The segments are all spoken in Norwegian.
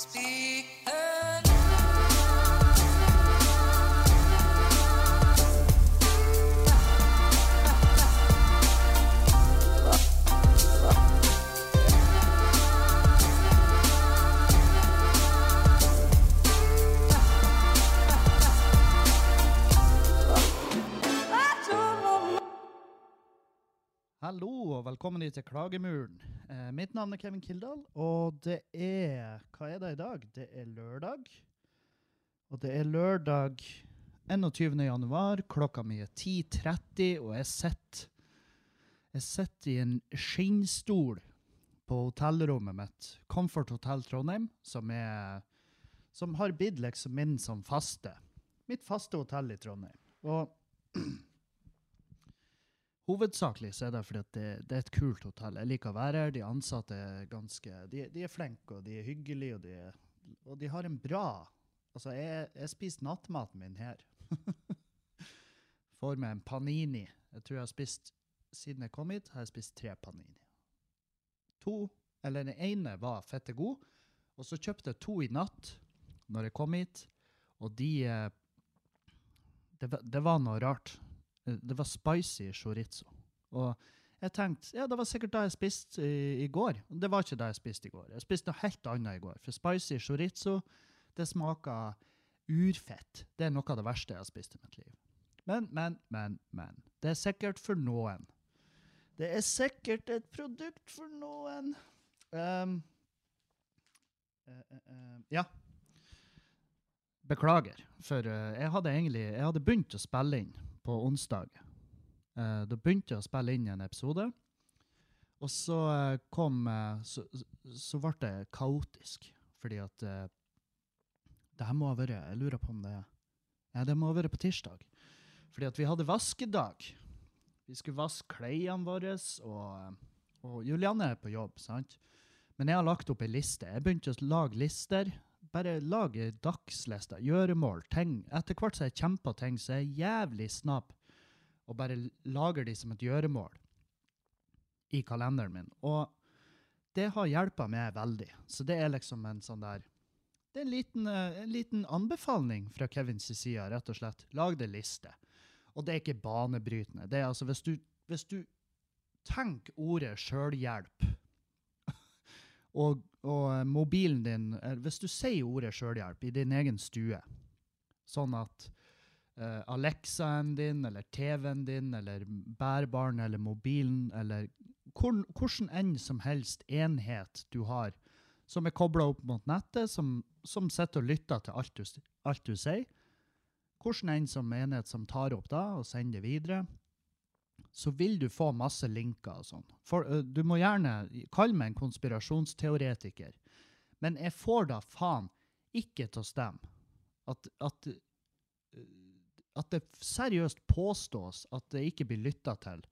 Hallo og velkommen til Klagemuren. Eh, mitt navn er Kevin Kildahl, og det er Hva er det i dag? Det er lørdag. Og det er lørdag 21. januar. Klokka mi er 10.30, og jeg sitter Jeg i en skinnstol på hotellrommet mitt, Comfort Hotel Trondheim, som er Som har blitt liksom min som faste. Mitt faste hotell i Trondheim. Og Hovedsakelig så er det fordi det, det er et kult hotell. Jeg liker å være her. De ansatte er ganske De, de er flinke, og de er hyggelige, og de, og de har en bra Altså, jeg, jeg spiste nattmaten min her. Får meg en panini. Jeg tror jeg har spist Siden jeg kom hit, har jeg spist tre panini. To, eller den ene var fette god, og så kjøpte jeg to i natt når jeg kom hit, og de eh, det, det var noe rart. Det var spicy chorizo. Og jeg tenkte, ja, det var sikkert det jeg spiste i, i går. Det var ikke det jeg spiste i går. Jeg spiste noe helt annet i går. For spicy chorizo, det smaker urfett. Det er noe av det verste jeg har spist i mitt liv. Men, men, men, men. Det er sikkert for noen. Det er sikkert et produkt for noen. Um, uh, uh, ja. Beklager, for eh, jeg hadde egentlig jeg hadde begynt å spille inn på onsdag. Eh, da begynte jeg å spille inn en episode, og så eh, kom eh, Så, så ble det kaotisk, fordi at eh, Det her må ha vært Jeg lurer på om det Ja, det må ha vært på tirsdag. Fordi at vi hadde vaskedag. Vi skulle vaske klærne våre, og, og Julianne er på jobb, sant? Men jeg har lagt opp ei liste. Jeg begynte å lage lister bare lage dagslister, gjøremål, ting. Etter hvert som jeg kjemper ting, så er jeg jævlig snabb og bare lager de som et gjøremål i kalenderen min. Og det har hjelpa meg veldig. Så det er liksom en sånn der Det er en liten, eh, en liten anbefaling fra Kevins side, rett og slett. Lag deg liste. Og det er ikke banebrytende. Det er altså hvis du, hvis du tenker ordet sjølhjelp og, og eh, mobilen din eh, Hvis du sier ordet sjølhjelp i din egen stue, sånn at uh, Alexaen din eller TV-en din eller bærbaren eller mobilen eller hvor, hvordan enn som helst enhet du har som er kobla opp mot nettet, som, som sitter og lytter til alt du, alt du sier, hvordan enn som enhet som tar opp da og sender det videre, så vil du få masse linker og sånn. For uh, du må gjerne kalle meg en konspirasjonsteoretiker, men jeg får da faen ikke til å stemme at, at, at det seriøst påstås at det ikke blir lytta til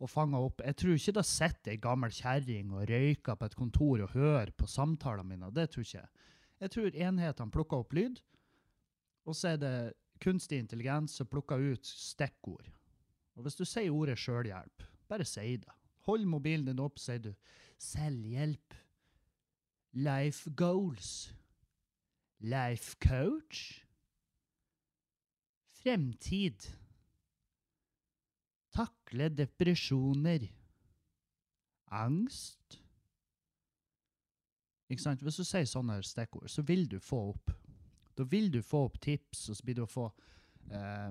og fanga opp. Jeg tror ikke det sitter ei gammel kjerring og røyker på et kontor og hører på samtalene mine. Det tror ikke jeg. Jeg tror enhetene plukker opp lyd, og så er det kunstig intelligens som plukker ut stikkord. Og hvis du sier ordet sjølhjelp, bare si det. Hold mobilen din opp, sier du selvhjelp, life goals, life coach, fremtid, takle depresjoner, angst. Ikke sant? Hvis du sier sånne stikkord, så vil du få opp. Da vil du få opp tips, og så blir det å få eh,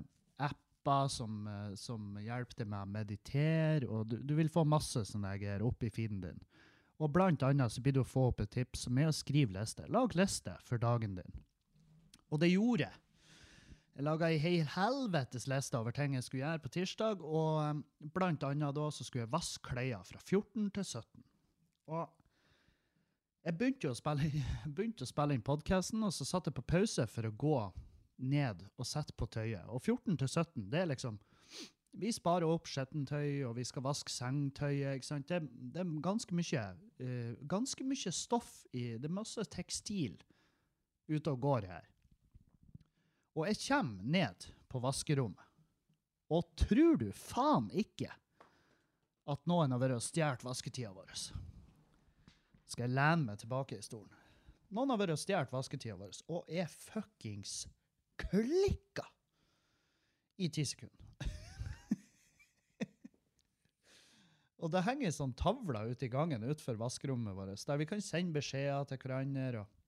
apper som, eh, som hjelper deg med å meditere, og du, du vil få masse sånne greier opp i feeden din. Og blant annet så blir du å få opp et tips som er å skrive liste. Lag liste for dagen din. Og det gjorde jeg. Jeg laga ei hel helvetes liste over ting jeg skulle gjøre på tirsdag, og eh, blant annet da så skulle jeg vaske klær fra 14 til 17. Og jeg begynte å spille, begynte å spille inn podkasten, og så satte jeg på pause for å gå ned og sette på tøyet. Og 14 til 17, det er liksom Vi sparer opp skittentøy, og vi skal vaske sengetøyet. ikke sant? Det, det er ganske mye, uh, ganske mye stoff i Det er masse tekstil ute og går her. Og jeg kommer ned på vaskerommet, og tror du faen ikke at noen har vært og stjålet vasketida vår? Skal jeg lene meg tilbake i stolen? Noen har vært og stjålet vasketida vår og er fuckings klikka i ti sekunder. og det henger sånn tavler ute i gangen utenfor vaskerommet vårt, der vi kan sende beskjeder til hverandre. og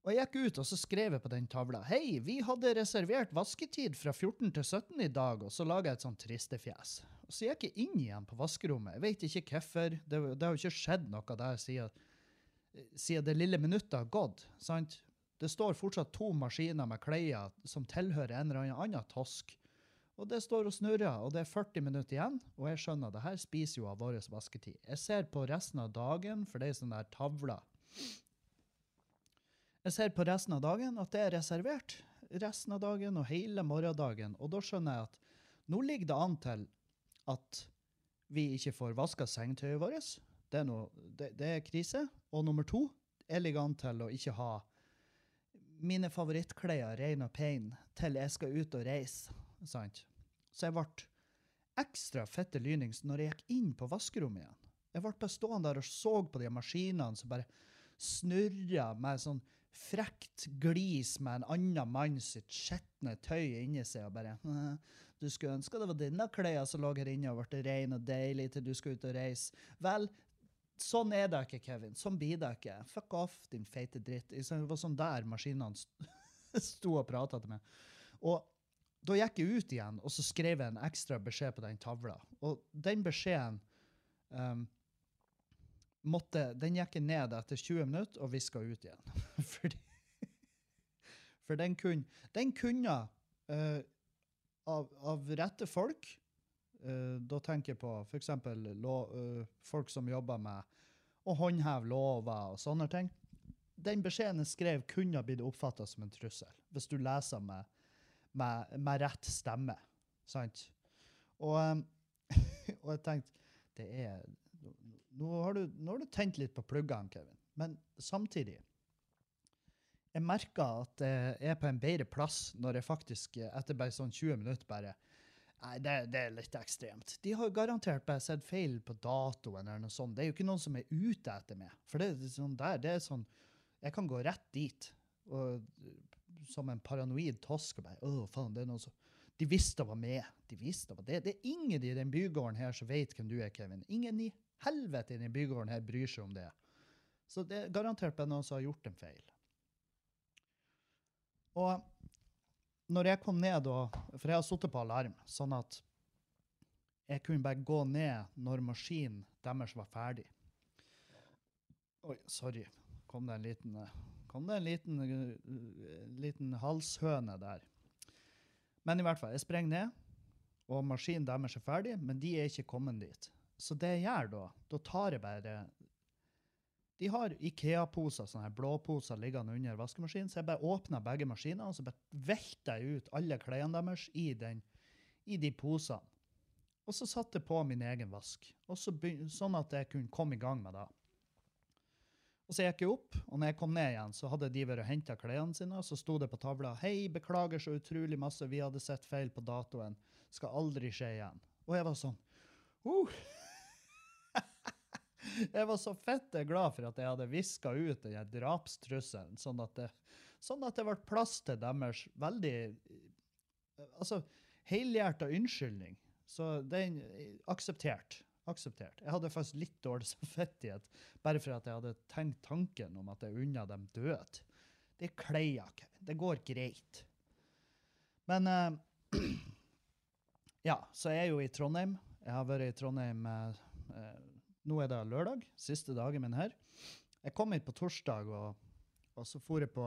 og jeg gikk ut og så skrev jeg på den tavla Hei, vi hadde reservert vasketid fra 14 til 17 i dag, og så laga jeg et sånt tristefjes. Og så gikk jeg inn igjen på vaskerommet. Jeg vet ikke hvorfor. Det, det har jo ikke skjedd noe der siden, siden det lille minuttet har gått. sant? Det står fortsatt to maskiner med klær som tilhører en eller annen tosk. Og det står og snurrer, og det er 40 minutter igjen, og jeg skjønner det her spiser jo av vår vasketid. Jeg ser på resten av dagen, for det er sånn der tavle. jeg ser på resten av dagen at det er reservert. Resten av dagen og hele morgendagen. Og da skjønner jeg at nå ligger det an til at vi ikke får vaska sengetøyet vårt. Det er, noe, det, det er krise. Og nummer to, jeg ligger an til å ikke ha mine favorittklær ren og pein til jeg skal ut og reise. Sant? Så jeg ble ekstra fette lynings når jeg gikk inn på vaskerommet igjen. Jeg ble bare stående der og så på de maskinene som bare snurra med sånn frekt glis med en annen mann sitt skitne tøy inni seg og bare Du skulle ønske det var dine klær som lå her inne og ble ren og deilig til du skulle ut og reise. Vel, sånn er det ikke, Kevin. Sånn blir det ikke. Fuck off, din feite dritt. Det var sånn der maskinene sto og prata til meg. Og da gikk jeg ut igjen, og så skrev jeg en ekstra beskjed på den tavla. Og den beskjeden um, måtte, den gikk jeg ned etter 20 minutter og viska ut igjen. Fordi, for den kunne, den kunne uh, av, av, rette folk Da tenker jeg på f.eks. Uh, folk som jobber med å håndheve lover og sånne ting. Den beskjeden jeg skrev, kunne blitt oppfatta som en trussel, hvis du leser med, med, med rett stemme. Sant? Og, um, og jeg tenkte det er nå har, du, nå har du tent litt på pluggene, Kevin. Men samtidig Jeg merker at jeg er på en bedre plass når jeg faktisk etter bare sånn 20 minutter bare Nei, det, det, er litt ekstremt. De har garantert bare sett feil på datoen eller noe sånt. Det er jo ikke noen som er ute etter meg. For det, er sånn der, det er sånn Jeg kan gå rett dit og, som en paranoid tosk og bare Å, faen, det er noen som De visste det var meg. De visste det var det. Det er ingen i den bygården her som vet hvem du er, Kevin. Ingen i helvete i den bygården her bryr seg om det. Så det er garantert bare noen som har gjort en feil. Og når jeg kom ned og For jeg har sittet på alarm, sånn at jeg kunne bare gå ned når maskinen deres var ferdig. Oi, sorry. Kom det en liten, det en liten, liten halshøne der. Men i hvert fall, jeg sprenger ned, og maskinen deres er ferdig, men de er ikke kommet dit. Så det jeg gjør da, da tar jeg bare De har Ikea-poser, sånne blåposer liggende under vaskemaskinen, så jeg bare åpna begge maskinene og så bare velta jeg ut alle klærne deres i, den, i de posene. Og så satte jeg på min egen vask, så sånn at jeg kunne komme i gang med det. Og så gikk jeg opp, og når jeg kom ned igjen, så hadde de vært og henta klærne sine. Og så sto det på tavla 'Hei, beklager så utrolig masse, vi hadde sett feil på datoen. Skal aldri skje igjen.' Og jeg var sånn uh, jeg var så fette glad for at jeg hadde viska ut den drapstrusselen, sånn at, det, sånn at det ble plass til deres veldig altså, helhjerta unnskyldning. Så den akseptert. Akseptert. Jeg hadde faktisk litt dårlig samvittighet bare for at jeg hadde tenkt tanken om at jeg unna dem død. Det kleier jeg ikke. Det går greit. Men uh, Ja, så jeg er jo i Trondheim. Jeg har vært i Trondheim uh, nå er det lørdag, siste dagen min her. Jeg kom hit på torsdag, og, og så for jeg på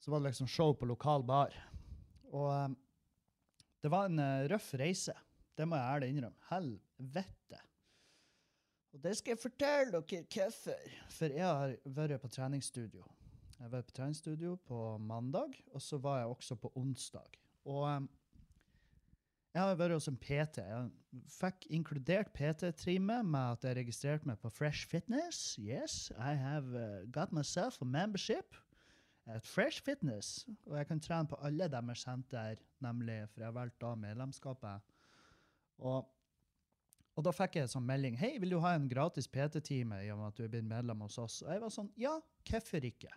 Så var det liksom show på lokal bar. Og um, det var en uh, røff reise. Det må jeg ærlig innrømme. Helvete. Og det skal jeg fortelle dere hvorfor. For jeg har vært på treningsstudio. Jeg var på treningsstudio på mandag, og så var jeg også på onsdag. Og jeg har vært hos en PT. Jeg fikk inkludert PT-trimet med at jeg registrerte meg på Fresh Fitness. Yes, I have uh, got myself a membership at Fresh Fitness. Og jeg kan trene på alle deres senter, nemlig, for jeg har valgt da medlemskapet. Og, Og da fikk jeg en sånn melding. Hei, vil du ha en gratis PT-time i og med at du er blitt medlem hos oss? Og jeg var sånn, ja, hvorfor ikke?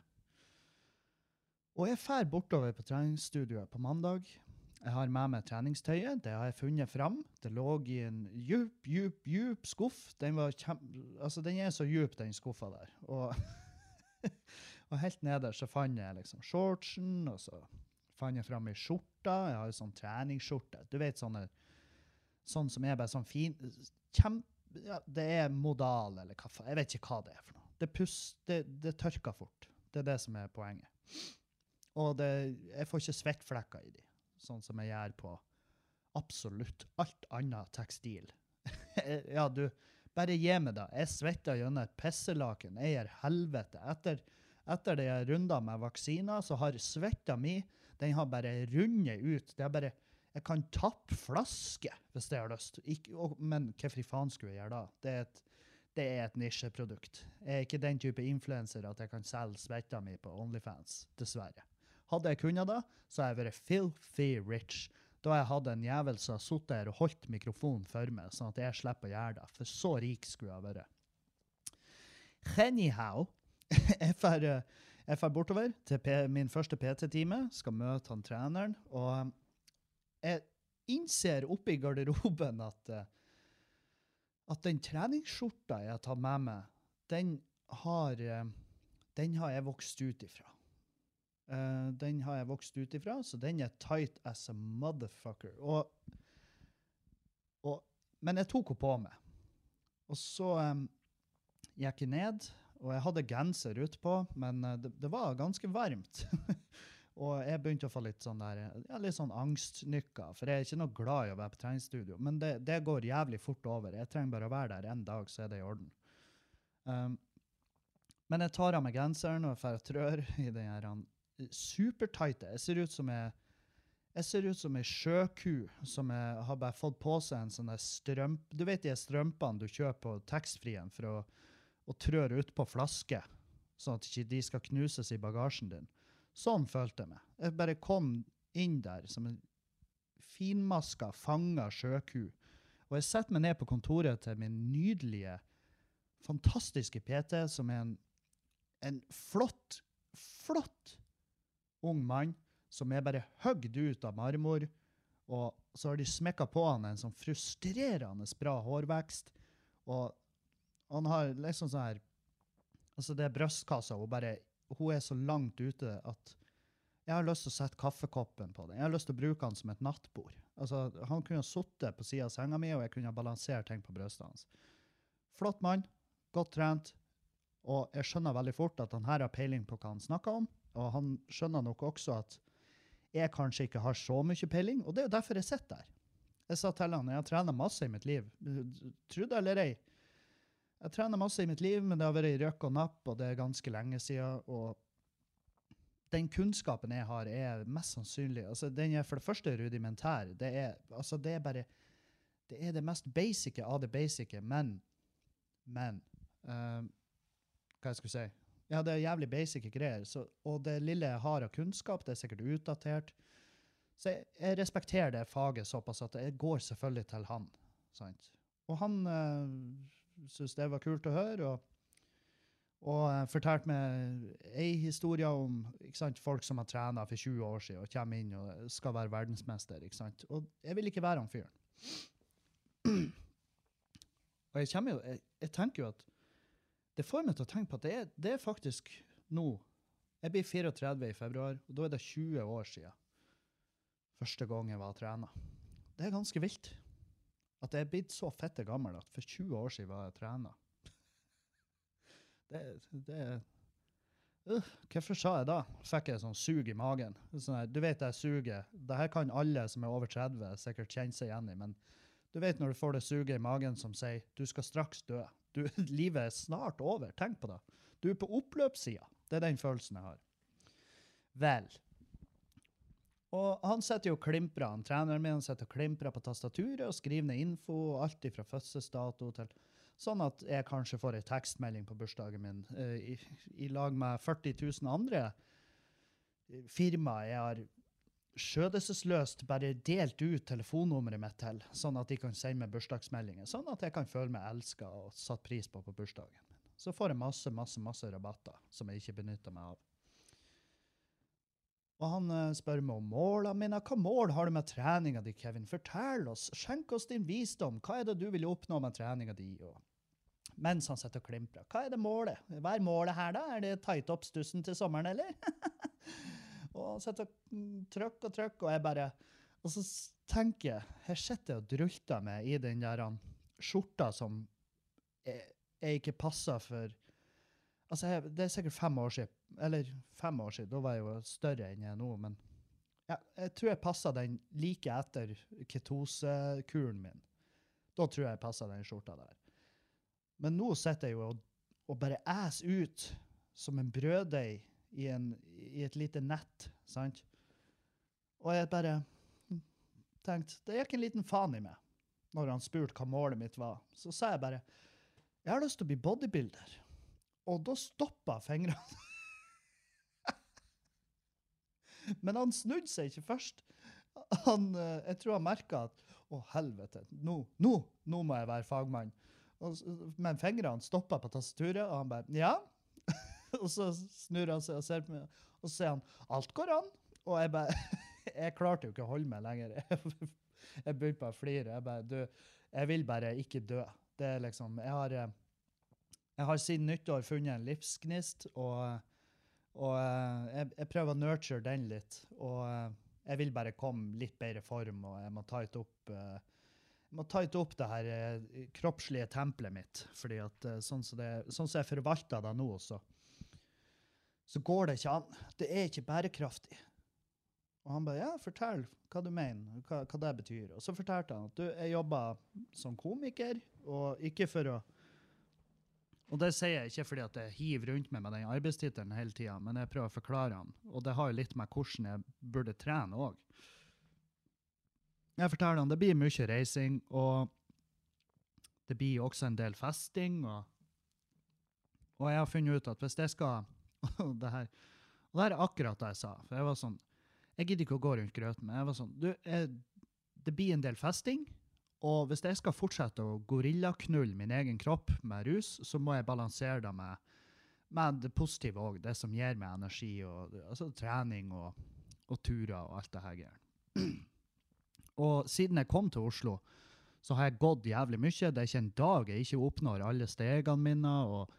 Og jeg drar bortover på treningsstudioet på mandag. Jeg har med meg treningstøyet. Det har jeg funnet fram. Det lå i en djup, djup, djup skuff. Den, var kjem... altså, den er så djup, den skuffa der. Og, og helt nederst så fant jeg liksom shortsen, og så fant jeg fram ei skjorte. Jeg har jo sånn treningsskjorte. Du vet sånne sånn som er bare sånn fin kjem, ja, Det er modal, eller faen. Jeg vet ikke hva det er for noe. Det, pus, det, det tørker fort. Det er det som er poenget. Og det, jeg får ikke svettflekker i de, sånn som jeg gjør på absolutt alt annet tekstil. ja, du, bare gi meg det. Jeg svetter gjennom et pisselaken. Jeg gjør helvete. Etter, etter de runder med vaksiner, så har svetta mi den har bare rundet ut. Det er bare jeg kan tappe flaske hvis jeg har lyst. Ikke, og, men hvorfor faen skulle jeg gjøre det? Det er et, det er et nisjeprodukt. Jeg er ikke den type influenser at jeg kan selge svetta mi på Onlyfans, dessverre. Hadde jeg kunnet det, så hadde jeg vært filthy rich. Da hadde jeg hatt en jævel som har sittet her og holdt mikrofonen for meg, sånn at jeg slipper å gjøre det. For så rik skulle jeg vært. Anyhow, jeg får, jeg får bortover til min første PT-time, skal møte han treneren. og jeg innser oppe i garderoben at, uh, at den treningsskjorta jeg har tatt med meg, den har, den har jeg vokst ut ifra. Uh, den har jeg vokst ut ifra, så den er tight as a motherfucker. Og, og, men jeg tok henne på meg. Og så um, gikk jeg ned, og jeg hadde genser utpå, men det, det var ganske varmt. Og jeg begynte å få litt sånn der, ja, litt sånn angstnykker, for jeg er ikke noe glad i å være på treningsstudio. Men det, det går jævlig fort over. Jeg trenger bare å være der en dag, så er det i orden. Um, men jeg tar av meg genseren og får trør i den supertighte. Jeg ser ut som jeg jeg ser ut som ei sjøku som jeg har bare fått på seg en sånn strømp... Du vet de strømpene du kjøper på taxfree-en for å, å ut utpå flaske, sånn at ikke de skal knuses i bagasjen din. Sånn følte jeg meg. Jeg bare kom inn der som en finmaska, fanga sjøku. Og jeg setter meg ned på kontoret til min nydelige, fantastiske PT, som er en, en flott, flott ung mann som er bare høgd ut av marmor. Og så har de smekka på han en sånn frustrerende bra hårvekst. Og han har liksom sånn her Altså, det er brystkassa, Hun bare hun er så langt ute at jeg har lyst til å sette kaffekoppen på den. Jeg har lyst til å bruke den som et nattbord. Altså, han kunne ha sittet på sida av senga mi, og jeg kunne ha balansert ting på brystet hans. Flott mann, godt trent, og jeg skjønner veldig fort at han her har peiling på hva han snakker om. Og han skjønner nok også at jeg kanskje ikke har så mye peiling, og det er jo derfor jeg sitter der. Jeg sa til han jeg har trent masse i mitt liv. Tro det eller ei. Jeg trener masse i mitt liv, men det har vært røk og napp, og det er ganske lenge siden. Og den kunnskapen jeg har, er mest sannsynlig altså Den er for det første rudimentær. Det er, altså det er bare Det er det mest basice av det basice, men Men uh, Hva jeg skulle si? Ja, det er jævlig basic greier. Så, og det lille jeg har av kunnskap, det er sikkert utdatert. Så jeg, jeg respekterer det faget såpass at jeg går selvfølgelig til han. Sant? Og han øh, syntes det var kult å høre. og og uh, fortalte meg ei historie om sant, folk som har trena for 20 år siden og kommer inn og skal være verdensmester. Og jeg vil ikke være han fyren. Og jeg, jo, jeg, jeg, tenker jo at det får meg til å tenke på at det er, det er faktisk nå Jeg blir 34 i februar, og da er det 20 år siden første gang jeg var trena. Det er ganske vilt. At jeg er blitt så fette gammel at for 20 år siden var jeg trena. Det, det uh, Hvorfor sa jeg da? Fikk jeg sånn sug i magen. Sånn her, du vet det suget. Det her kan alle som er over 30 sikkert kjenne seg igjen i. Men du vet når du får det suget i magen som sier du skal straks dø. Du, livet er snart over. Tenk på det. Du er på oppløpssida. Det er den følelsen jeg har. Vel, og han sitter jo og han med, han sitter og klimprer på tastaturet og skriver ned info, alt fra fødselsdato til Sånn at jeg kanskje får ei tekstmelding på bursdagen min uh, i, i, lag med 40 000 andre firmaer jeg har skjødesløst bare delt ut telefonnummeret mitt til, sånn at de kan sende meg bursdagsmeldinger. Sånn at jeg kan føle meg elska og satt pris på på bursdagen. Så får jeg masse, masse, masse rabatter som jeg ikke benytter meg av. Og han eh, spør meg om målene mine. Hva mål har du med treninga di, Kevin? Fortell oss. Skjenk oss din visdom. Hva er det du vil oppnå med treninga di? Og mens han sitter og klimprer. Hva er det målet? Hva er målet her, da? Er det tight opp stussen til sommeren, eller? og sitter og mm, trykker og trykker, og jeg bare Og så tenker jeg Her sitter jeg og drulter meg i den der han, skjorta som jeg, jeg ikke passer for Altså, jeg, det er sikkert fem år siden. Eller fem år siden. Da var jeg jo større enn jeg er nå, men ja, jeg tror jeg passa den like etter ketosekuren min. Da tror jeg jeg passa den skjorta der. Men nå sitter jeg jo og, og bare æs ut som en brøddeig i, en, i et lite nett, sant? Og jeg bare tenkte Det gikk en liten faen i meg når han spurte hva målet mitt var. Så sa jeg bare Jeg har lyst til å bli bodybuilder. Og da stoppa fingrene. Men han snudde seg ikke først. Han, eh, jeg tror han merka at å, helvete, nå, nå, nå må jeg være fagmann. Men fingrene stoppa på tastaturet, og han bare ja. og så snur han seg og ser på meg, og så sier han alt går an. Og jeg bare Jeg klarte jo ikke å holde meg lenger. Jeg begynte bare å flire. Jeg bare Du, jeg vil bare ikke dø. Det er liksom Jeg har eh, jeg har siden nyttår funnet en livsgnist, og, og eh, jeg, jeg prøver å nurture den litt. Og eh, jeg vil bare komme litt bedre form, og jeg må tighte opp må tighte opp det her kroppslige tempelet mitt. fordi at sånn som det, sånn som jeg forvalter det nå, så, så går det ikke an. Det er ikke bærekraftig. Og han bare ja, fortell hva du mener, hva, hva det betyr. Og så fortalte han at du, jeg jobber som komiker, og ikke for å og det sier jeg ikke fordi at jeg hiver rundt meg med den arbeidstittelen hele tida, men jeg prøver å forklare han. Og det har jo litt med hvordan jeg burde trene òg. Jeg forteller han det blir mye reising, og det blir også en del festing. Og, og jeg har funnet ut at hvis jeg skal det her, og det er akkurat det jeg sa. For jeg var sånn Jeg gidder ikke å gå rundt grøten, men jeg var sånn du, jeg, Det blir en del festing. Og hvis jeg skal fortsette å gorillaknulle min egen kropp med rus, så må jeg balansere det med, med det positive òg. Det som gir meg energi, og, altså trening og, og turer og alt det her greiene. Og siden jeg kom til Oslo, så har jeg gått jævlig mye. Det er ikke en dag jeg ikke oppnår alle stegene mine. og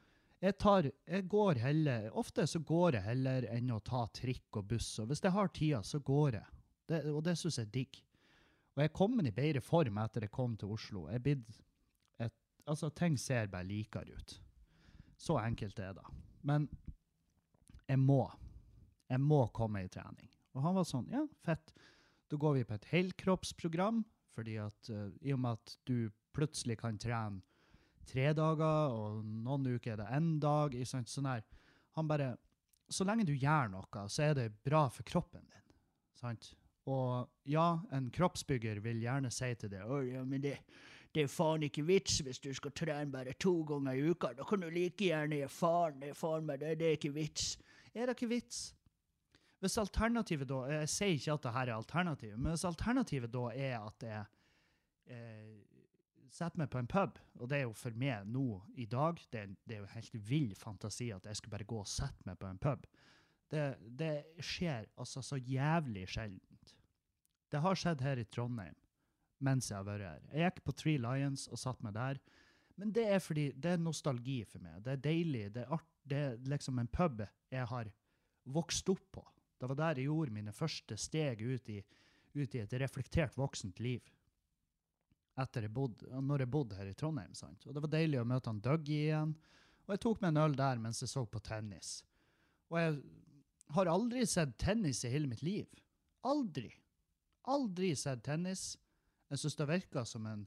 jeg, tar, jeg går heller, Ofte så går jeg heller enn å ta trikk og buss. Og hvis jeg har tida, så går jeg. Det, og det syns jeg er digg. Og jeg er i bedre form etter jeg kom til Oslo. Jeg bid, et, altså, ting ser bare likere ut. Så enkelt er det. Men jeg må. Jeg må komme i trening. Og han var sånn, ja, fett. Da går vi på et helkroppsprogram, fordi at uh, i og med at du plutselig kan trene tre dager, og noen uker er det én dag, sant? sånn, her. Han bare, så lenge du gjør noe, så er det bra for kroppen din. Sant? Og ja, en kroppsbygger vil gjerne si til deg «Å, ja, men det, det er faen ikke vits hvis du skal trene bare to ganger i uka. Da kan du like gjerne gi faen. Det er faen meg det, det er ikke vits. Er det ikke vits? Hvis alternativet da Jeg sier ikke at det her er alternativet, men hvis alternativet da er at jeg eh, setter meg på en pub, og det er jo for meg nå i dag Det, er- det er jo helt vill fantasi at jeg skulle bare gå og sette meg på en pub. Det, det skjer altså så jævlig sjeldent. Det har skjedd her i Trondheim mens jeg har vært her. Jeg gikk på Three Lions og satt meg der. Men det er fordi det er nostalgi for meg. Det er deilig. Det er, art, det er liksom en pub jeg har vokst opp på. Det var der jeg gjorde mine første steg ut i, ut i et reflektert voksent liv. Etter jeg bodde, når jeg bodde her i Trondheim. sant? Og Det var deilig å møte han Dougie igjen. Og jeg tok meg en øl der mens jeg så på tennis. Og jeg har aldri sett tennis i hele mitt liv. Aldri. Aldri sett tennis. Jeg syns det virka som en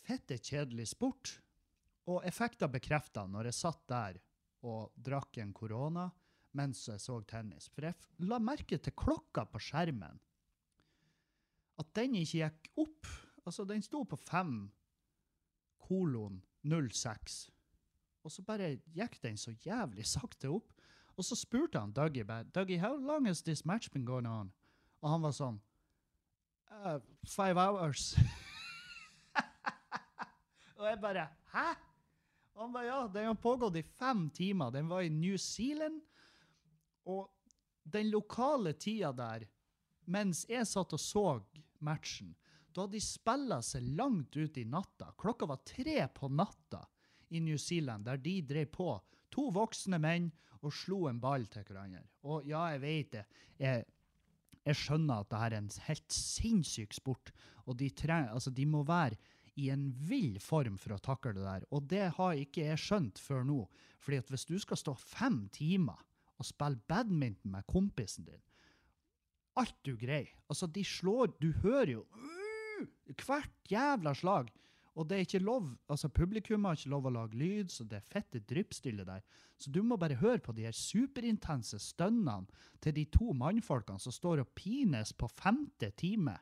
fette kjedelig sport. Og effekter bekrefta når jeg satt der og drakk en korona mens jeg så tennis. For jeg la merke til klokka på skjermen. At den ikke gikk opp. Altså, den sto på 5 kolon 06. Og så bare gikk den så jævlig sakte opp. Og så spurte han Dougie bare, Dougie, how long has this match been going on? Og han var sånn uh, Five hours. og jeg bare Hæ? Og han bare Ja, den har pågått i fem timer. Den var i New Zealand. Og den lokale tida der, mens jeg satt og så matchen, da hadde de spilla seg langt ut i natta. Klokka var tre på natta i New Zealand, der de drev på. To voksne menn og slo en ball til hverandre. Og ja, jeg vet det. Jeg, jeg skjønner at det her er en helt sinnssyk sport, og de, treng, altså, de må være i en vill form for å takle det der. Og det har ikke jeg skjønt før nå. Fordi at hvis du skal stå fem timer og spille badminton med kompisen din, alt du greier Altså, de slår Du hører jo hvert jævla slag. Og det er ikke lov, altså publikum har ikke lov å lage lyd, så det er fette dryppstille der. Så du må bare høre på de her superintense stønnene til de to mannfolkene som står og pines på femte time.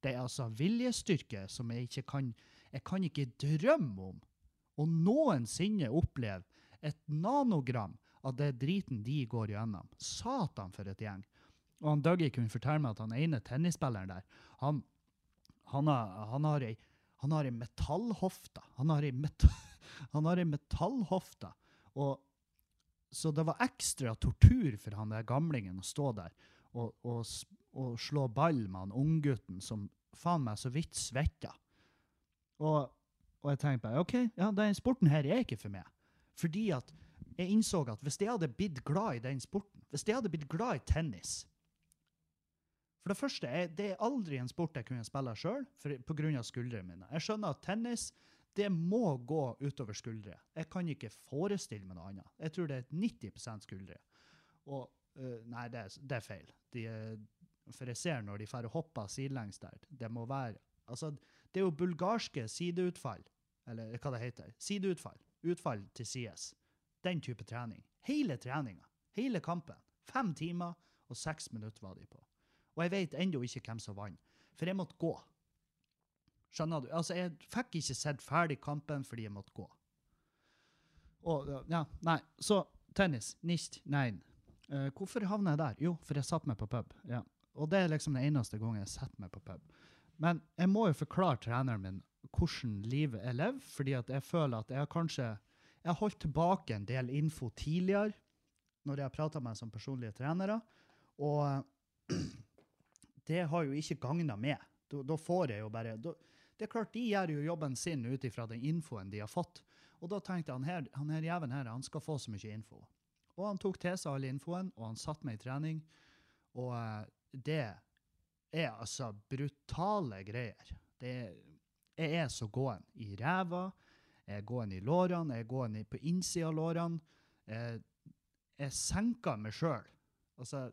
Det er altså viljestyrke som jeg ikke kan Jeg kan ikke drømme om å noensinne oppleve et nanogram av det driten de går gjennom. Satan for et gjeng. Og han Dougie kunne fortelle meg at han ene tennisspilleren der, han, han, har, han har ei han ei metallhofte. Han har ei, met ei metallhofte. Så det var ekstra tortur for han der gamlingen å stå der og, og, og slå ball med han unggutten som faen meg så vidt svetta. Og, og jeg tenkte bare OK, ja, den sporten her er ikke for meg. Fordi at jeg innså at hvis jeg hadde blitt glad i den sporten, hvis jeg hadde blitt glad i tennis For det første, jeg, det er aldri en sport jeg kunne spille sjøl pga. skuldrene mine. Jeg skjønner at tennis det må gå utover skuldre. Jeg kan ikke forestille meg noe annet. Jeg tror det er 90% skuldre. Og uh, Nei, det er, det er feil. De, for jeg ser når de drar og hopper sidelengs der. Det må være Altså, det er jo bulgarske sideutfall, eller hva det heter. Sideutfall. Utfall til sides. Den type trening. Hele treninga. Hele kampen. Fem timer og seks minutter var de på. Og jeg vet ennå ikke hvem som vant, for jeg måtte gå. Skjønner du? Altså, jeg fikk ikke sett ferdig kampen fordi jeg måtte gå. Og, ja, nei, så tennis, nicht, nein. Uh, hvorfor havna jeg der? Jo, for jeg satt meg på pub. Ja. Og det er liksom den eneste gangen jeg setter meg på pub. Men jeg må jo forklare treneren min hvordan livet jeg lever, fordi at jeg føler at jeg kanskje jeg har holdt tilbake en del info tidligere når jeg har prata med som personlige trenere, og det har jo ikke gagna meg. Da, da får jeg jo bare da, Det er klart, de gjør jo jobben sin ut ifra den infoen de har fått. Og da tenkte jeg han her, han her her, han skal få så mye info. Og han tok til seg all infoen, og han satte meg i trening. Og eh, det er altså brutale greier. Det er, jeg er så gåen i ræva, jeg er gåen i lårene, jeg er gåen på innsida av lårene. Jeg, jeg senker meg sjøl. Altså,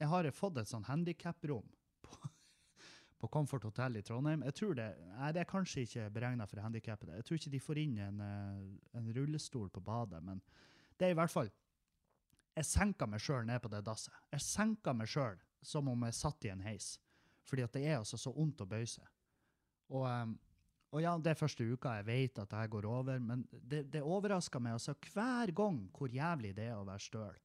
jeg har fått et sånn handikaprom på, på Comfort Hotel i Trondheim. Jeg tror det, nei, det er kanskje ikke beregna for handikappede. Jeg tror ikke de får inn en, eh, en rullestol på badet, men det er i hvert fall Jeg senker meg sjøl ned på det dasset. Jeg senker meg sjøl som om jeg satt i en heis. Fordi at det er altså så vondt å bøye seg. Og, og ja, det er første uka jeg vet at det her går over, men det, det overrasker meg altså hver gang hvor jævlig det er å være støl.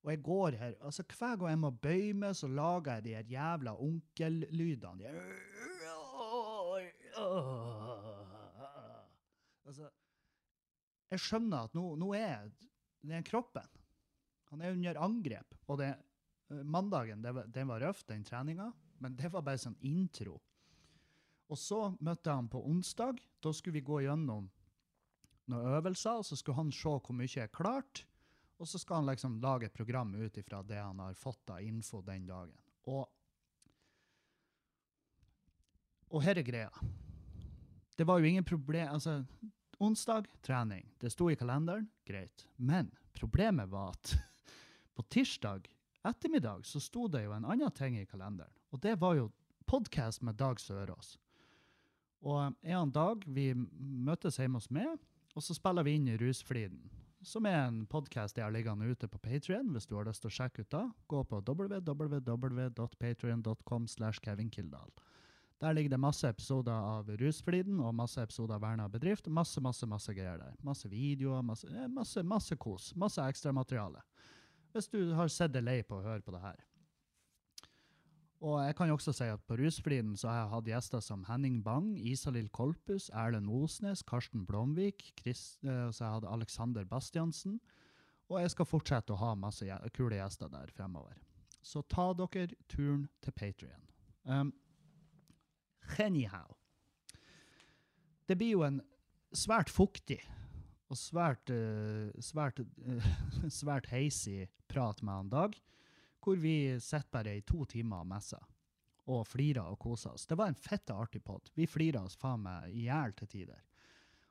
Og jeg går her, altså hver gang jeg må bøye meg, så lager jeg de her jævla onkellydene. De Altså, jeg skjønner at nå, nå er er kroppen. Han er under angrep. Og det, eh, mandagen, det den var røff, den treninga, men det var bare sånn intro. Og så møtte jeg han på onsdag. Da skulle vi gå gjennom noen øvelser, og så skulle han se hvor mye jeg klarte. Og så skal han liksom lage et program ut ifra det han har fått av info den dagen. Og, og her er greia. Det var jo ingen problem Altså, onsdag, trening. Det sto i kalenderen, greit. Men problemet var at på tirsdag ettermiddag så sto det jo en annen ting i kalenderen. Og det var jo podkast med Dag Sørås. Og en dag vi møtes hjemme hos meg, og så spiller vi inn i Rusfliden. Som er en podkast jeg har liggende ute på Patrion, hvis du har lyst til å sjekke ut da. Gå på www.patrion.com slash Kevin. Der ligger det masse episoder av Rusfliden og masse episoder av Verna bedrift. Masse, masse, masse greier der. Masse videoer, masse, eh, masse, masse kos. Masse ekstramateriale. Hvis du har sett deg lei på å høre på det her. Og jeg kan jo også si at på Rusfliden så har jeg hatt gjester som Henning Bang, Isalill Kolpus, Erlend Osnes, Karsten Blomvik, Chris, eh, så jeg hadde Alexander Bastiansen. Og jeg skal fortsette å ha masse kule gjester der fremover. Så ta dere turen til Patrion. Um, anyhow. Det blir jo en svært fuktig og svært, uh, svært, uh, svært heisig prat med han Dag, hvor vi sitter bare i to timer og messer og flirer og koser oss. Det var en fette artig pod. Vi flirer oss faen meg i hjel til tider.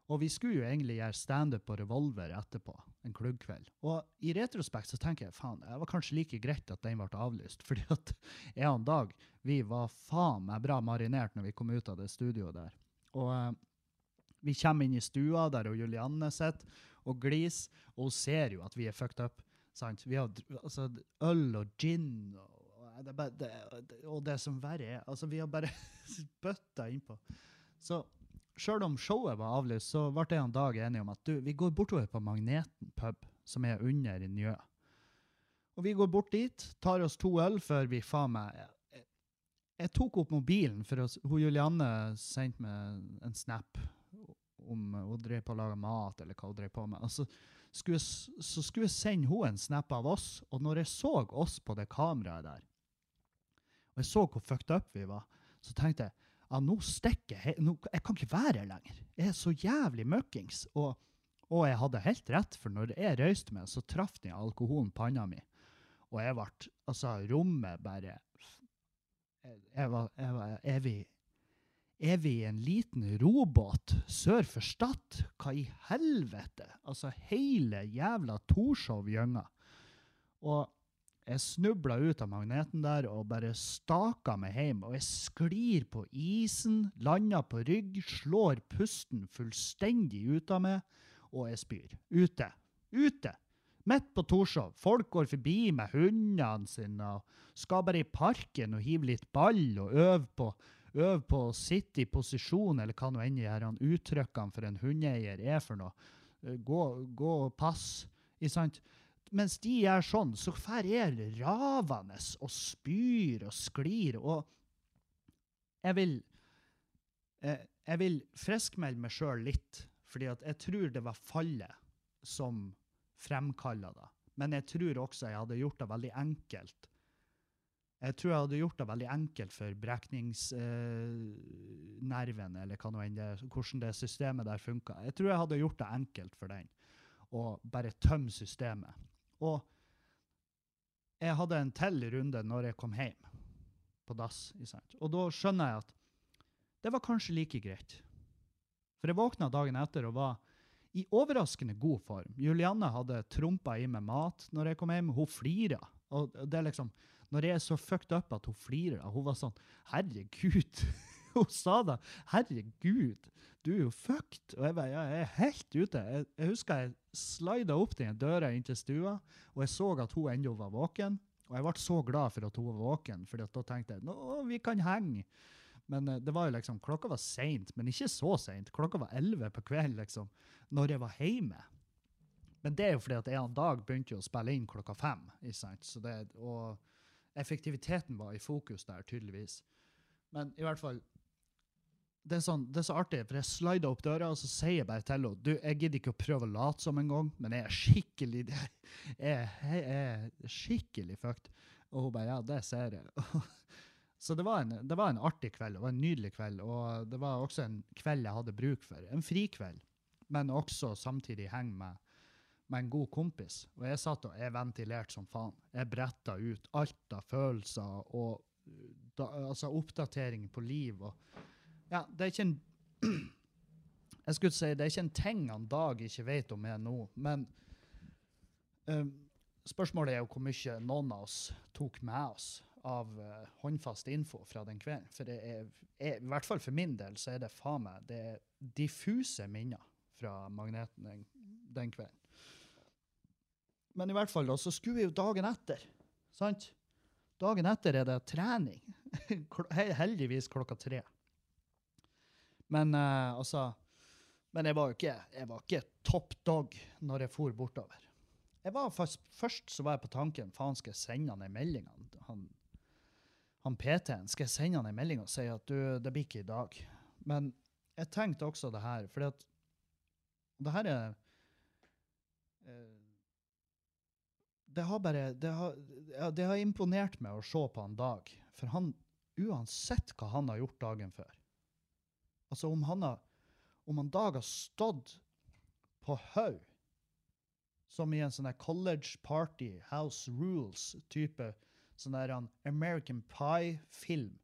Og vi skulle jo egentlig gjøre standup på Revolver etterpå, en klubbkveld. Og i retrospekt så tenker jeg faen, det var kanskje like greit at den ble avlyst, fordi at jeg og Dag, vi var faen meg bra marinert når vi kom ut av det studioet der. Og eh, vi kommer inn i stua der og Julianne sitter og gliser, og hun ser jo at vi er fucked up. Sant? Vi har altså, øl og gin og, og, det, det, og det som verre er Altså, vi har bare bøtta innpå. Så sjøl om showet var avlyst, så ble jeg og Dag enige om at du, vi går bortover på Magneten pub, som er under i Njø. Og vi går bort dit, tar oss to øl før vi faen meg jeg, jeg tok opp mobilen, for oss, hun Julianne sendte meg en snap om hun drev på å lage mat, eller hva hun drev på med. Og så skulle, så skulle jeg sende hun en snap av oss, og når jeg så oss på det kameraet der, og jeg så hvor fucked up vi var, så tenkte jeg ja, nå stikker jeg. Nå, jeg kan ikke være her lenger. Jeg er så jævlig møkkings. Og, og jeg hadde helt rett, for når jeg røyste meg, så traff den alkoholen panna mi. Og jeg ble Altså, rommet bare Jeg, var, jeg var vi er vi i en liten robåt sør for Stad? Hva i helvete? Altså, hele jævla Torshov-gjønga. Og jeg snubla ut av magneten der og bare staka meg hjem. Og jeg sklir på isen, lander på rygg, slår pusten fullstendig ut av meg, og jeg spyr. Ute. Ute! Midt på Torshov. Folk går forbi med hundene sine og skal bare i parken og hive litt ball og øve på Øv på å sitte i posisjon, eller hva nå enn de uttrykkene for en hundeeier er for noe. Eh, Gå, gå og pass. Ikke sant? Mens de gjør sånn, så drar jeg ravende og spyr og sklir. Og jeg vil eh, Jeg vil friskmelde meg sjøl litt, fordi at jeg tror det var fallet som fremkalla det. Men jeg tror også jeg hadde gjort det veldig enkelt jeg tror jeg hadde gjort det veldig enkelt for brekningsnerven, eller hva enn det, hvordan det systemet der funka. Jeg tror jeg hadde gjort det enkelt for den, og bare tømme systemet. Og jeg hadde en til runde når jeg kom hjem på dass. Og da skjønner jeg at det var kanskje like greit. For jeg våkna dagen etter og var i overraskende god form. Julianne hadde trompa i meg mat når jeg kom hjem. Hun flira. Og det er liksom, når jeg er så fucked up at hun flirer, hun var sånn Herregud! Hun sa da Herregud, du er jo fucked! Og jeg bare Ja, jeg er helt ute. Jeg, jeg husker jeg slida opp den døra inn til stua, og jeg så at hun ennå var våken. Og jeg ble så glad for at hun var våken, for da tenkte jeg nå, vi kan henge. Men eh, det var jo liksom, klokka var seint, men ikke så seint. Klokka var elleve på kvelden, liksom, når jeg var hjemme. Men det er jo fordi at en dag begynte jo å spille inn klokka fem. ikke sant? Så det, og effektiviteten var i fokus der, tydeligvis. Men i hvert fall det er, sånn, det er så artig, for jeg slider opp døra, og så sier jeg bare til henne du, jeg gidder ikke å prøve å late som en gang, men jeg er skikkelig jeg jeg er skikkelig fucked. Og hun bare ja, det ser jeg. så det var, en, det var en artig kveld, var en nydelig kveld, og det var også en kveld jeg hadde bruk for. En frikveld, men også samtidig henge med med en god kompis. Og jeg satt og jeg ventilerte som faen. Jeg bretta ut alt av følelser og da, altså oppdatering på liv. og ja, det er ikke en Jeg skulle si det er ikke en ting han Dag ikke vet om er nå, men um, spørsmålet er jo hvor mye noen av oss tok med oss av uh, håndfast info fra den kvelden. For det er, er, i hvert fall for min del så er det faen meg det er diffuse minner fra Magneten den, den kvelden. Men i hvert fall, da, så skulle vi jo dagen etter. Sant? Dagen etter er det trening. Heldigvis klokka tre. Men uh, altså Men jeg var jo ikke, jeg ikke top dog når jeg for bortover. Jeg var først, først så var jeg på tanken faen skal jeg sende han en melding. Han, han, PT-en, skal jeg sende han en melding og si at du, det blir ikke i dag. Men jeg tenkte også det her, at det her er Det har bare det har, det har imponert meg å se på han Dag. For han, uansett hva han har gjort dagen før Altså om han har om han Dag har stått på haug, som i en sånn college party, house rules-type sånn der han American Pie-film,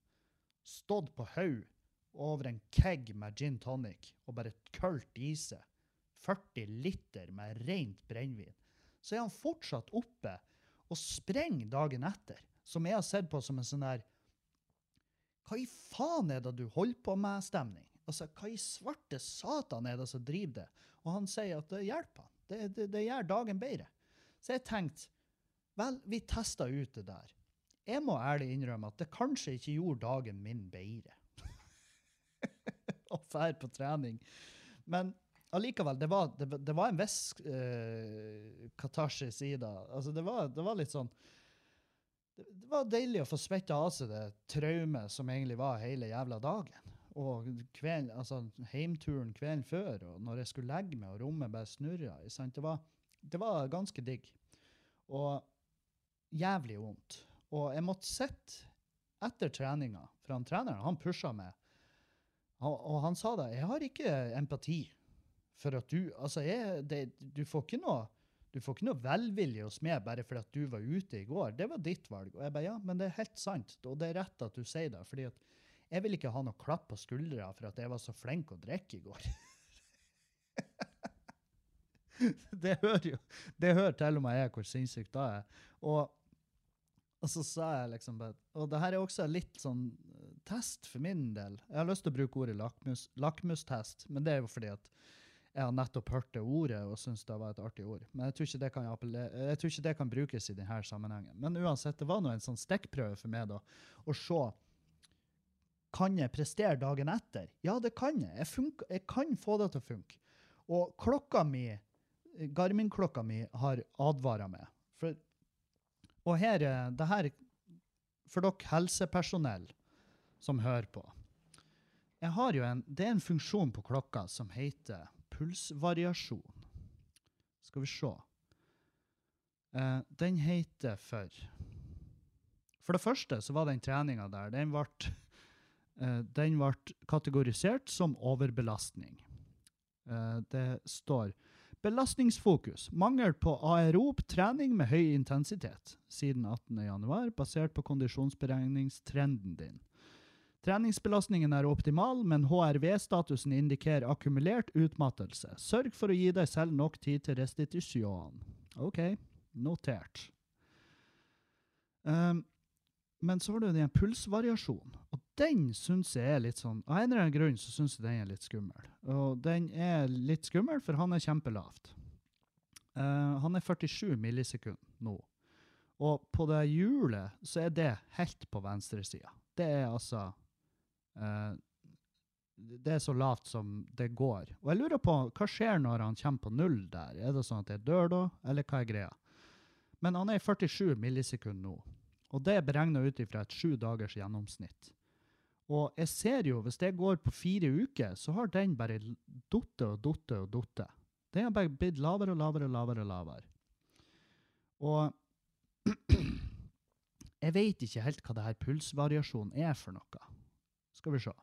stått på haug over en keg med gin tonic og bare kølt i seg 40 liter med rent brennevin, så er han fortsatt oppe og sprenger dagen etter, som jeg har sett på som en sånn der Hva i faen er det du holder på med-stemning? Altså, hva i svarte satan er det som driver det? Og han sier at det hjelper han. Det, det, det gjør dagen bedre. Så jeg tenkte, vel, vi testa ut det der. Jeg må ærlig innrømme at det kanskje ikke gjorde dagen min bedre. Å dra på trening. Men allikevel, det var, det, det var en viss uh, katarsis i det. Altså, det var, det var litt sånn det, var deilig å få svetta av seg det traumet som egentlig var hele jævla dagen. Og kvelden, altså heimturen kvelden før, og når jeg skulle legge meg og rommet bare snurra. Det, det var ganske digg. Og jævlig vondt. Og jeg måtte sitte etter treninga, for han treneren han pusha meg. Og han sa da jeg har ikke empati for at du Altså, jeg, det, du får ikke noe du får ikke noe velvilje hos meg bare fordi at du var ute i går. Det var ditt valg. Og jeg bare, ja, men det er helt sant. Og det er rett at du sier det. fordi at jeg vil ikke ha noe klapp på skuldra for at jeg var så flink å drikke i går. det hører jo Det hører til og med jeg hvor sinnssykt da er. Og, og så sa jeg liksom Og det her er også litt sånn eh, test for min del. Jeg har lyst til å bruke ordet lakmus, lakmustest, men det er jo fordi at jeg har nettopp hørt det ordet og syns det var et artig ord. Men jeg tror ikke det kan, jeg tror ikke det kan brukes i denne sammenhengen. Men uansett, det var nå en sånn stikkprøve for meg da, å se kan jeg prestere dagen etter? Ja, det kan jeg. Jeg, jeg kan få det til å funke. Og klokka mi, Garmin-klokka mi har advara meg. For, og her, det her For dere helsepersonell som hører på. Jeg har jo en, det er en funksjon på klokka som heter pulsvariasjon. Skal vi se. Eh, den heter for For det første så var den treninga der, den ble Eh, den ble kategorisert som overbelastning. Eh, det står Belastningsfokus. Mangel på aerob trening med høy intensitet siden 18.1, basert på kondisjonsberegningstrenden din. Treningsbelastningen er optimal, men HRV-statusen indikerer akkumulert utmattelse. Sørg for å gi deg selv nok tid til restitusjon. OK, notert. Um, men så har du den pulsvariasjonen. Og den syns jeg er litt sånn Av en eller annen grunn så syns jeg den er litt skummel. Og den er litt skummel, for han er kjempelavt. Uh, han er 47 millisekunder nå. Og på det hjulet så er det helt på venstresida. Det er altså Det er så lavt som det går. Og jeg lurer på hva skjer når han kommer på null der? Er det sånn at jeg dør da, eller hva er greia? Men han er i 47 millisekunder nå. Og det er beregna ut ifra et sju dagers gjennomsnitt. Og jeg ser jo, hvis det går på fire uker, så har den bare datt og datt og datt. Den har bare blitt lavere og lavere og lavere. Og lavere. Og jeg vet ikke helt hva det her pulsvariasjonen er for noe. Skal vi se.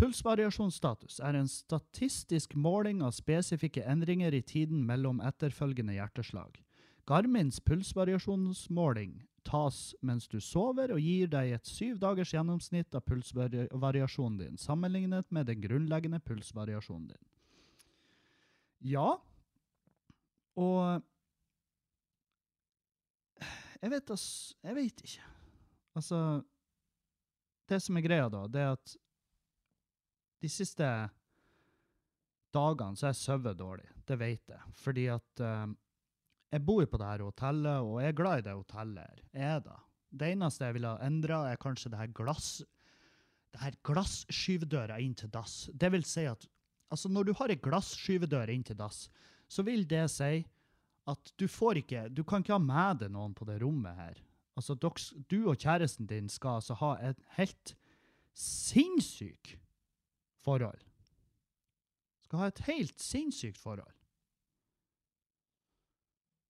Pulsvariasjonsstatus er en statistisk måling av spesifikke endringer i tiden mellom etterfølgende hjerteslag. Garmins pulsvariasjonsmåling tas mens du sover, og gir deg et syv dagers gjennomsnitt av pulsvariasjonen din, sammenlignet med den grunnleggende pulsvariasjonen din. Ja, og Jeg vet, altså Jeg vet ikke. Altså Det som er greia, da, det er at de siste dagene så har jeg sovet dårlig. Det vet jeg. Fordi at uh, jeg bor på det her hotellet, og jeg er glad i det hotellet. her. Jeg er. Det eneste jeg ville ha endra, er kanskje det her glass det her glasskyvedøra inn til dass. Det vil si at altså når du har ei glasskyvedør inn til dass, så vil det si at du får ikke Du kan ikke ha med deg noen på det rommet her. Altså, doks, du og kjæresten din skal altså ha et helt sinnssykt forhold. Skal ha et helt sinnssykt forhold.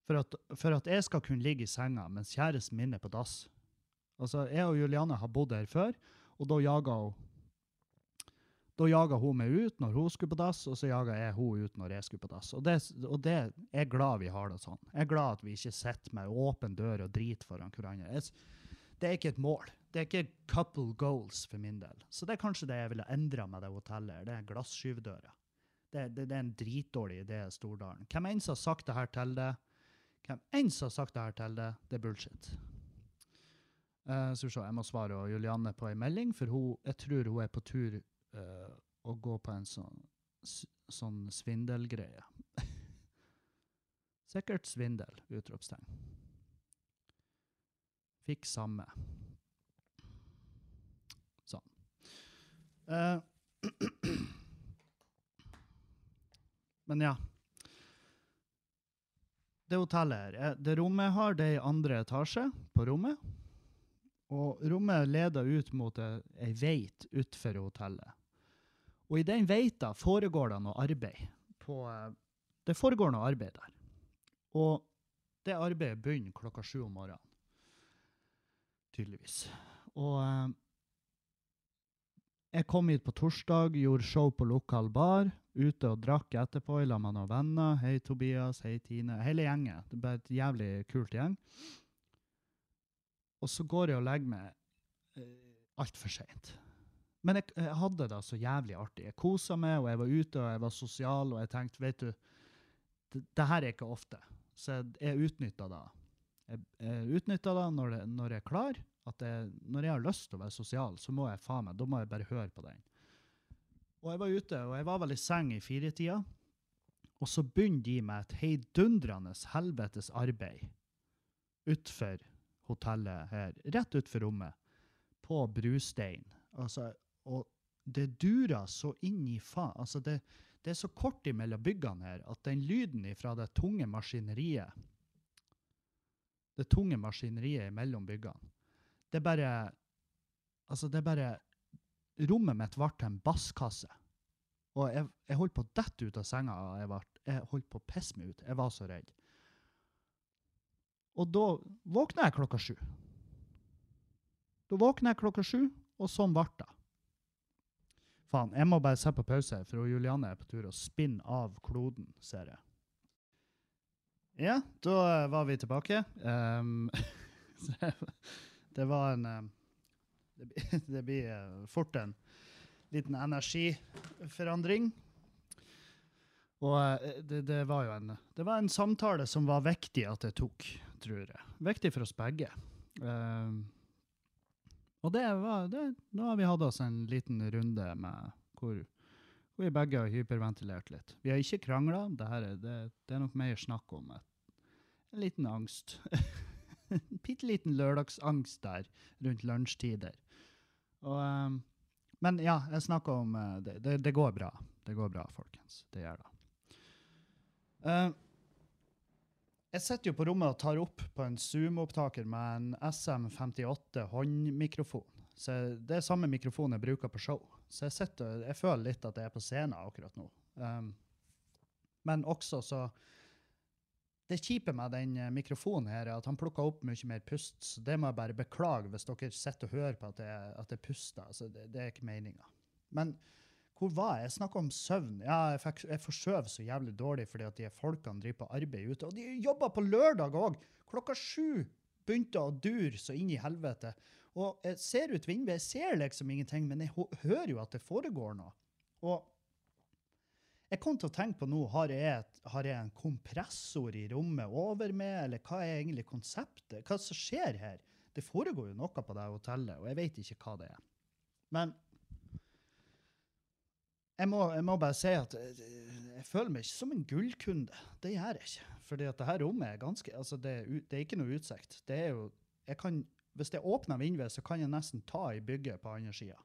For at, for at jeg skal kunne ligge i senga mens kjæresten min er på dass. Altså, jeg og Juliane har bodd her før, og da jaga hun da jaga hun meg ut når hun skulle på dass, og så jaga jeg hun ut når jeg skulle på dass. Og og det jeg er glad vi har det sånn. Jeg er glad at vi ikke sitter med åpen dør og driter foran hverandre. Det er ikke et mål. Det er ikke couple goals for min del. Så det er kanskje det jeg ville endra med det hotellet. Det er glasskyvedøra. Det, det, det er en dritdårlig idé, Stordalen. Hvem enn som har sagt det her til det, hvem enn som har sagt det her til det, det er bullshit. Uh, så vi jeg må svare Julianne på en melding, for hun, jeg tror hun er på tur eh, å gå på en sånn, sånn svindelgreie. Sikkert svindel, utropstegn. Fikk samme. Sånn. Eh, men ja. Det hotellet her, eh, det rommet har, det er i andre etasje på rommet. Og rommet leder ut mot ei veit utfor hotellet. Og i den veita foregår det noe arbeid. På, eh, det foregår noe arbeid der. Og det arbeidet begynner klokka sju om morgenen. Tydeligvis. Og eh, jeg kom hit på torsdag, gjorde show på lokal bar. Ute og drakk etterpå i lag med noen venner. Hei, Tobias. Hei, Tine. Hele gjengen. Det ble et jævlig kult gjeng. Og så går jeg og legger meg uh, altfor seint. Men jeg, jeg hadde det så jævlig artig. Jeg kosa meg, og jeg var ute og jeg var sosial, og jeg tenkte, vet du, det, her er ikke ofte. Så jeg, jeg utnytta det. Jeg, jeg utnytta det når, når jeg er klar. Jeg, når jeg har lyst til å være sosial, så må jeg faen meg, da må jeg bare høre på den. Og jeg var ute, og jeg var vel i seng i firetida. Og så begynner de med et heidundrende helvetes arbeid utfor hotellet her, rett utfor rommet, på brustein. Altså, og det durer så inn i faen. Altså, det, det er så kort imellom byggene her at den lyden fra det tunge maskineriet Det tunge maskineriet mellom byggene, det er bare Altså, det er bare Rommet mitt ble til en basskasse. Og jeg, jeg holdt på å dette ut av senga. Jeg, jeg holdt på å pisse meg ut. Jeg var så redd. Og da våkna jeg klokka sju. Da våkna jeg klokka sju, og sånn ble det. Faen, jeg må bare se på pause, for Julianne er på tur og spinner av kloden, ser jeg. Ja, da eh, var vi tilbake. Um, det var en um, Det, blir- eh, fort en liten energiforandring. Og eh, det, det var jo en, det var en samtale som var viktig at jeg tok, tror jeg. Viktig for oss begge. Um, og det var det, Nå har vi hatt oss en liten runde med hvor, hvor vi begge har hyperventilert litt. Vi har ikke krangla. Det, det, det er nok mer snakk om et, en liten angst. en bitte liten lørdagsangst der rundt lunsjtider. Og, um, men ja, jeg snakker om uh, det, det, går bra. Det går bra, folkens. Det gjør det. Eh, jeg sitter jo på rommet og tar opp på en Zoom-opptaker med en SM58 håndmikrofon. Så det er samme mikrofon jeg bruker på show. Så jeg, sitter, jeg føler litt at jeg er på scenen akkurat nå. Um, men også så Det kjipe med den eh, mikrofonen her er at han plukker opp mye mer pust, så det må jeg bare beklage hvis dere sitter og hører på at jeg, at jeg puster. Altså, det, det er ikke meninga. Men hvor var jeg? Jeg snakka om søvn. Ja, jeg, fikk, jeg forsøv så jævlig dårlig fordi at de folkene driver på arbeid ute. Og de jobber på lørdag òg! Klokka sju begynte å dure så inn i helvete. Og jeg ser ut vinduet, jeg ser liksom ingenting, men jeg hører jo at det foregår noe. Og jeg kom til å tenke på nå, har jeg, et, har jeg en kompressor i rommet over meg, eller hva er egentlig konseptet? Hva som skjer her? Det foregår jo noe på det hotellet, og jeg vet ikke hva det er. Men jeg må, jeg må bare si at eh, jeg føler meg ikke som en gullkunde. Det gjør jeg ikke. Fordi at det her rommet er ganske altså det, det er ikke noe utsikt. Det er jo, jeg kan, hvis jeg åpner vinduet, så kan jeg nesten ta i bygget på andre sida.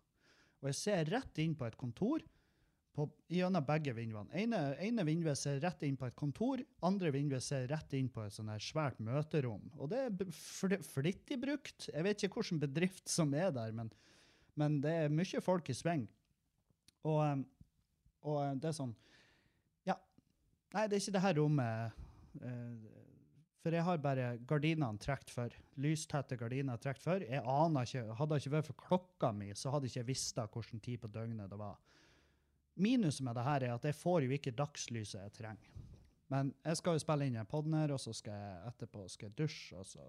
Og jeg ser rett inn på et kontor på, gjennom begge vinduene. Ene, vinduet ser rett inn på et kontor, andre vinduet ser rett inn på et sånn her svært møterom. Og det er fl- flittig brukt. Jeg vet ikke hvilken bedrift som er der, men, men det er mye folk i sving. Og, em, og eh, det er sånn Ja. Nei, det er ikke det her rommet eh, For jeg har bare gardinene trukket for. Lystette gardiner trukket for. Jeg aner ikke, Hadde det ikke vært for klokka mi, så hadde jeg ikke visst hvilken tid på døgnet det var. Minuset med det her er at jeg får jo ikke dagslyset jeg trenger. Men jeg skal jo spille inn en podden her, og så skal jeg etterpå skal jeg dusje, og så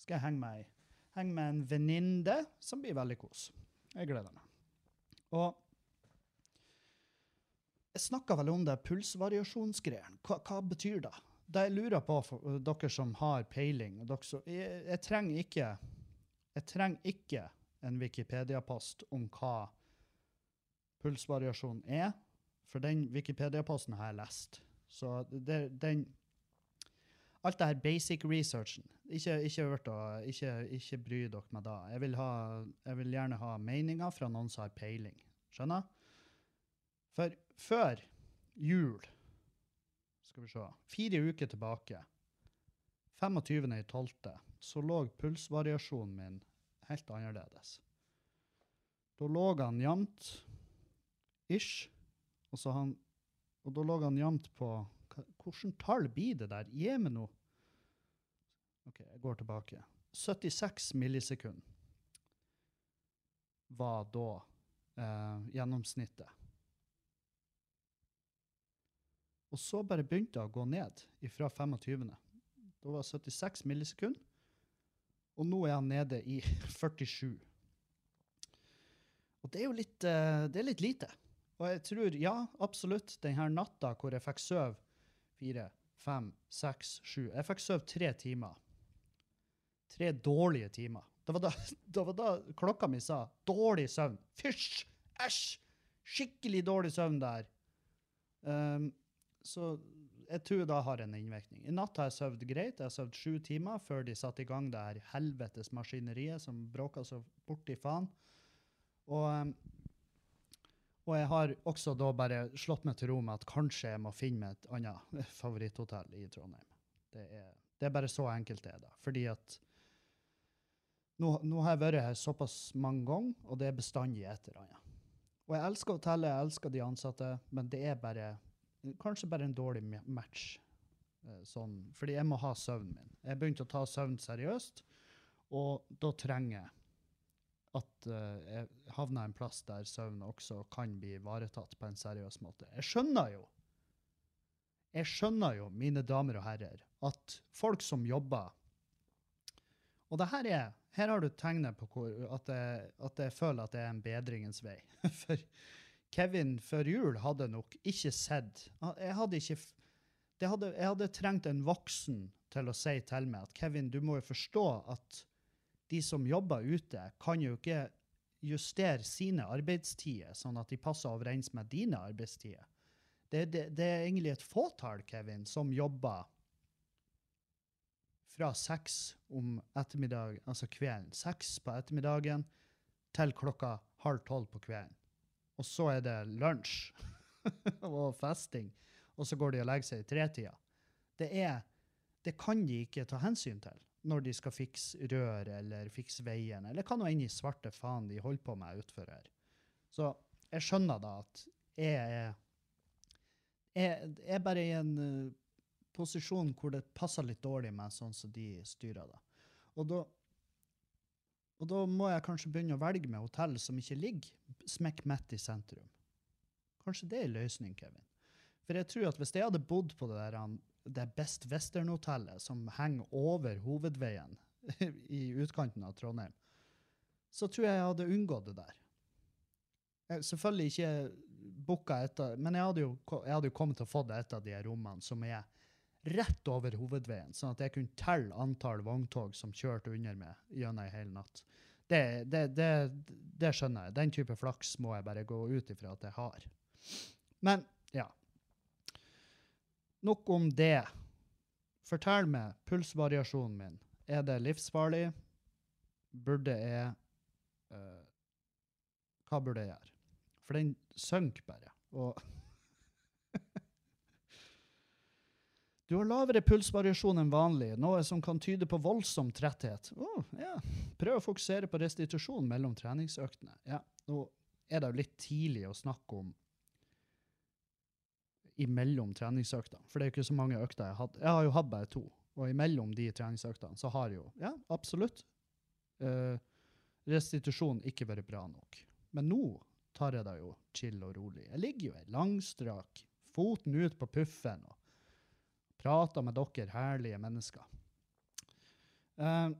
skal jeg henge med, henge med en venninne, som blir veldig kos. Jeg gleder meg. Og jeg snakka vel om det pulsvariasjonsgreiene. Hva, hva betyr det? Det jeg lurer på, for uh, dere som har peiling som, jeg, jeg trenger ikke jeg trenger ikke en Wikipedia-post om hva pulsvariasjon er, for den Wikipedia-posten har jeg lest. Så det, den Alt det her basic researchen, ikke, ikke, ikke, ikke bry dere med det. Jeg vil, ha, jeg vil gjerne ha meninger fra noen som har peiling. Skjønner? For før jul Skal vi se Fire uker tilbake, 25.12., så lå pulsvariasjonen min helt annerledes. Da lå han jevnt ish, og, så han, og da lå han jevnt på Hvilket tall blir det der? Gi meg noe. OK, jeg går tilbake. 76 millisekunder var da eh, gjennomsnittet. Og så bare begynte det å gå ned fra 25. Da var det 76 millisekunder, og nå er han nede i 47. Og det er jo litt, eh, det er litt lite. Og jeg tror, ja, absolutt, denne natta hvor jeg fikk sove fire, fem, seks, sju Jeg fikk sove tre timer. Tre dårlige timer. Det var da, det var da klokka mi sa 'dårlig søvn'. Fysj! Æsj! Skikkelig dårlig søvn der. Um, så jeg tror det har en innvirkning. I natt har jeg sovet greit. Jeg har sovet sju timer før de satte i gang det her helvetes maskineriet som bråka så borti faen. Og, um, og jeg har også da bare slått meg til ro med at kanskje jeg må finne meg et annet favoritthotell i Trondheim. Det er, det er bare så enkelt det er da. Fordi at nå, nå har jeg vært her såpass mange ganger, og det er bestandig et eller annet. Og jeg elsker hotellet, jeg elsker de ansatte, men det er bare kanskje bare en dårlig match. eh, Sånn, fordi jeg må ha søvnen min. Jeg begynte å ta søvn seriøst, og da trenger jeg at eh, jeg havner en plass der søvn også kan bli ivaretatt på en seriøs måte. Jeg skjønner jo, jeg skjønner jo, mine damer og herrer, at folk som jobber Og det her er Her har du tegnet på hvor, at, jeg, at jeg føler at det er en bedringens vei. For Kevin før jul hadde nok ikke sett Jeg hadde ikke hadde, Jeg hadde trengt en voksen til å si til meg at Kevin, du må jo forstå at de som jobber ute, kan jo ikke justere sine arbeidstider sånn at de passer overens med dine arbeidstider. Det, det, det er egentlig et fåtall, Kevin, som jobber fra seks om ettermiddag, altså kvelden, seks på ettermiddagen til klokka halv tolv på kvelden. Og så er det lunsj og festing, og så går de og legger seg i tretida. Det det kan de ikke ta hensyn til når de skal fikse rør eller fikse veien, eller hva nå enn i svarte faen de holder på med utfor her. Så jeg skjønner da at jeg er, jeg er bare i en uh, posisjon hvor det passer litt dårlig med sånn som de styrer da. Og da, og da må jeg kanskje begynne å velge med hotell som ikke ligger smekk midt i sentrum. Kanskje det er løsning, Kevin. For jeg tror at hvis jeg hadde bodd på det der det Best Western-hotellet som henger over hovedveien i utkanten av Trondheim, så tror jeg jeg hadde unngått det der. Jeg, selvfølgelig ikke booka etter, men jeg hadde, jo, jeg hadde jo kommet til å få et av de rommene som er rett over hovedveien, sånn at jeg kunne telle antall vogntog som kjørte under meg gjennom ei hel natt. Det, det, det, det skjønner jeg. Den type flaks må jeg bare gå ut ifra at jeg har. Men ja. Nok om det. Fortell meg pulsvariasjonen min. Er det livsfarlig? Burde jeg eh, Hva burde jeg gjøre? For den synker bare. Og Du har lavere pulsvariasjon enn vanlig, noe som kan tyde på voldsom tretthet. Oh, ja. Prøv å fokusere på restitusjon mellom treningsøktene. Ja, nå er det jo litt tidlig å snakke om imellom treningsøktene, for det er jo ikke så mange økter jeg har hatt. Jeg har jo hatt bare to, og imellom de treningsøktene så har jo, ja, absolutt, Uh, restitusjon ikke vært bra nok. Men nå tar jeg det jo chill og rolig. Jeg ligger jo i langstrak, foten ut på puffen, og prater med dere herlige mennesker. Uh,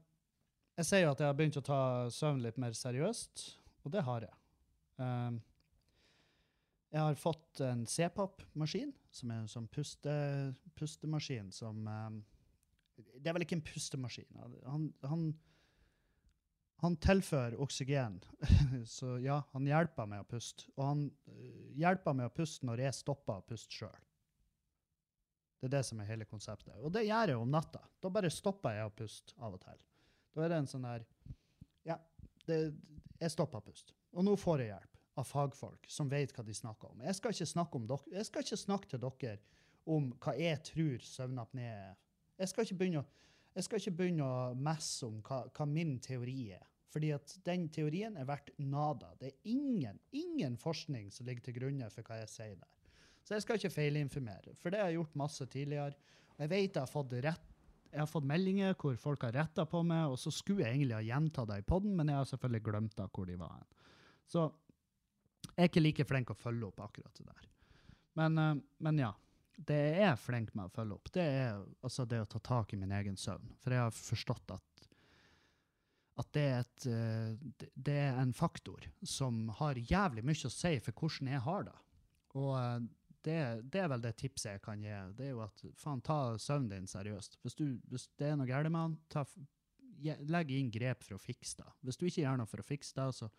jeg sier jo at jeg har begynt å ta søvn litt mer seriøst, og det har jeg. Uh, jeg har fått en CPAP-maskin, som er en sånn puste, pustemaskin som eh, Det er vel ikke en pustemaskin. Han, han, han tilfører oksygen, så ja, han hjelper meg å puste. Og han hjelper meg å puste når jeg stopper å puste sjøl. Det er det som er hele konseptet. Og det gjør jeg om natta. Da bare stopper jeg å puste av og til. Da er det en sånn her Ja, det, jeg stopper å puste. Og nå får jeg hjelp av fagfolk som vet hva de snakker om. Jeg skal ikke snakke, dere, jeg skal ikke snakke til dere om hva jeg tror søvnapné er. Jeg skal ikke begynne å, jeg skal ikke begynne å messe om hva, hva min teori er. Fordi at den teorien er verdt nada. Det er ingen, ingen forskning som ligger til grunne for hva jeg sier der. Så jeg skal ikke feilinformere, for det har jeg gjort masse tidligere. Og jeg vet jeg har fått rett jeg har fått meldinger hvor folk har retta på meg, og så skulle jeg egentlig ha gjentatt det i poden, men jeg har selvfølgelig glemt da hvor de var. hen. Så jeg er ikke like flink å følge opp akkurat det der. Men, eh, men ja. Det jeg er flink med å følge opp, det er altså det å ta tak i min egen søvn. For jeg har forstått at, at det, er et, eh, det er en faktor som har jævlig mye å si for hvordan jeg har det. Og eh, det, det er vel det tipset jeg kan gi. Det er jo at faen, ta søvnen din seriøst. Hvis, du, hvis det er noe galt med den, legg inn grep for å fikse det. Hvis du ikke gjør noe for å fikse det, så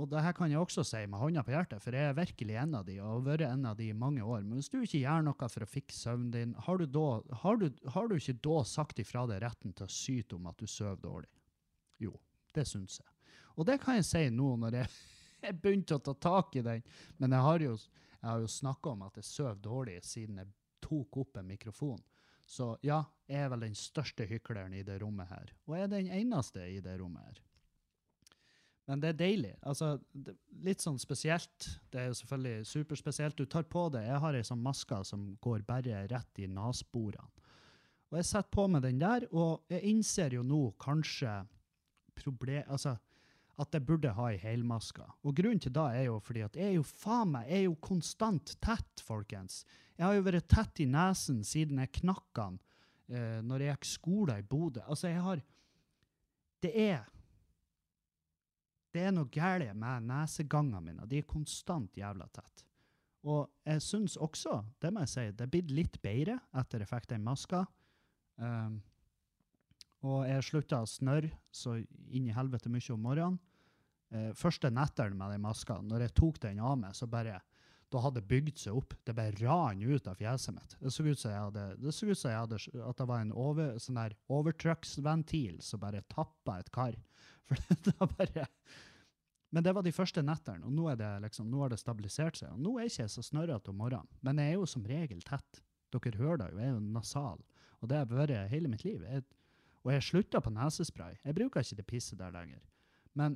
og det her kan jeg også si med hånda på hjertet, for jeg er virkelig en av de, og har vært en av de i mange år. Men hvis du ikke gjør noe for å fikse søvnen din, har du, da, har, du, har du ikke da sagt ifra deg retten til å syte om at du sover dårlig? Jo, det syns jeg. Og det kan jeg si nå når jeg, jeg begynte å ta tak i den. Men jeg har jo, jeg har jo snakka om at jeg sover dårlig siden jeg tok opp en mikrofon. Så ja, jeg er vel den største hykleren i det rommet her. Og jeg er den eneste i det rommet her. Men det er deilig. Altså, det, litt sånn spesielt. Det er jo selvfølgelig superspesielt. Du tar på det. Jeg har ei sånn maske som går bare rett i nesborene. Og jeg setter på meg den der, og jeg innser jo nå kanskje problem... Altså, at jeg burde ha ei helmaske. Og grunnen til det er jo fordi at jeg er jo faen meg er jo konstant tett, folkens. Jeg har jo vært tett i nesen siden jeg knakk den eh, når jeg gikk skole i Bodø. Altså, jeg har Det er det er noe galt med nesegangene mine. De er konstant jævla tett. Og jeg syns også, det må jeg si, det er blitt litt bedre etter jeg fikk den maska. Um, og jeg slutta å snørre så inn i helvete mye om morgenen. Eh, første netteren med den maska, når jeg tok den av meg, så bare da hadde det bygd seg opp. Det bare ran ut av fjeset mitt. Det så ut som jeg hadde, det så ut som jeg hadde, at det var en over, sånn der overtrykksventil som bare tappa et kar. For det var bare Men det var de første netterne, og nå, er det liksom, nå har det stabilisert seg. Og nå er jeg ikke så snørrete om morgenen, men jeg er jo som regel tett. Dere hører det jo, jeg er jo nasal. Og det har vært hele mitt liv. Jeg, og jeg slutta på nesespray. Jeg bruker ikke det pisset der lenger. Men,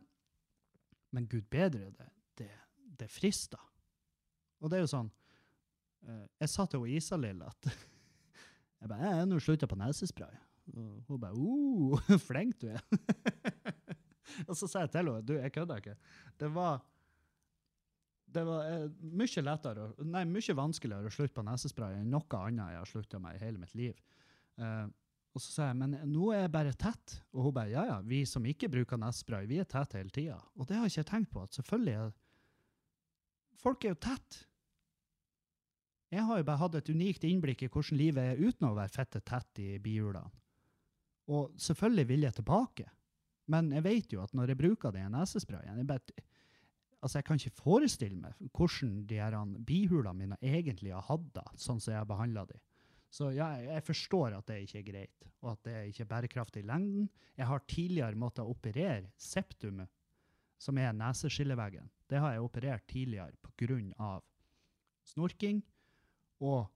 men gud bedre, det, det, det frister. Og det er jo sånn eh, Jeg sa til Isalill at jeg bare, jeg er nå slutta på nesespray. Og hun bare uh, flink du er. og så sa jeg til henne du, jeg kødder ikke. Det var det var eh, mye lettere, nei, mye vanskeligere å slutte på nesespray enn noe annet jeg har slutta med i hele mitt liv. Eh, og så sa jeg, men nå er jeg bare tett. Og hun bare, ja ja, vi som ikke bruker nesespray, vi er tett hele tida. Og det har jeg ikke tenkt på, at selvfølgelig er Folk er jo tett. Jeg har jo bare hatt et unikt innblikk i hvordan livet er uten å være fette tett i bihulene. Og selvfølgelig vil jeg tilbake. Men jeg vet jo at når jeg bruker den nesesprayen jeg, bare, altså jeg kan ikke forestille meg hvordan de her bihulene mine egentlig har hatt det, sånn som jeg har behandla de. Så ja, jeg forstår at det ikke er greit, og at det ikke er bærekraftig i lengden. Jeg har tidligere måttet operere septumet, som er neseskilleveggen. Det har jeg operert tidligere pga. snorking og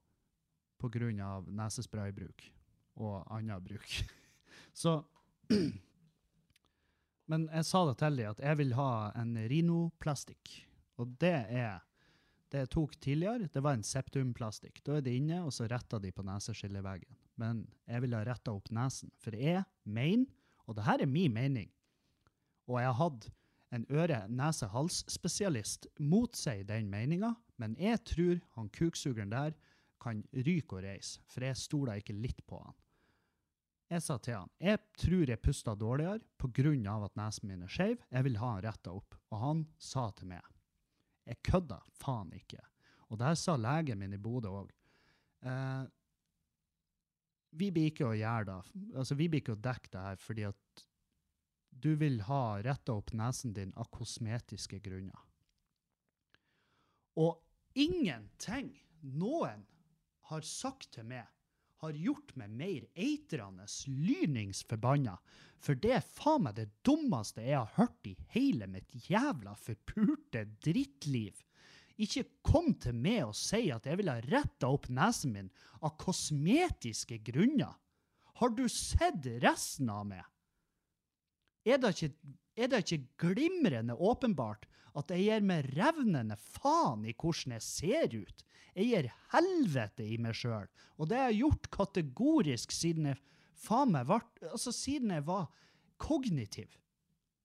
pga. nesespraybruk og annen bruk. Så Men jeg sa det til dem at jeg vil ha en rinoplastikk. Og det er Det jeg tok tidligere, det var en septumplastikk. Da er det inne, og så retter de på neseskilleveggen. Men jeg ville ha retta opp nesen. For jeg mener, og det her er min mening, og jeg har hatt en øre-nese-hals-spesialist mot seg den meninga, men jeg tror han kuksugeren der kan ryke og reise, for jeg stoler ikke litt på han. Jeg sa til han jeg tror jeg puster dårligere pga. at nesen min er skeiv. Jeg vil ha han retta opp. Og han sa til meg Jeg kødda faen ikke. Og det her sa legen min i Bodø òg. Eh, vi blir ikke å gjøre det. Altså, vi blir ikke å dekke det her fordi at du vil ha retta opp nesen din av kosmetiske grunner. Og ingenting noen har sagt til meg, har gjort meg mer eitrende lynings forbanna. For det er faen meg det dummeste jeg har hørt i hele mitt jævla forpurte drittliv. Ikke kom til meg og si at jeg ville retta opp nesen min av kosmetiske grunner. Har du sett resten av meg? Er det ikke, er det ikke glimrende åpenbart at jeg gir meg revnende faen i hvordan jeg ser ut? Jeg gir helvete i meg sjøl. Og det har jeg gjort kategorisk siden jeg faen meg var, altså siden jeg var kognitiv.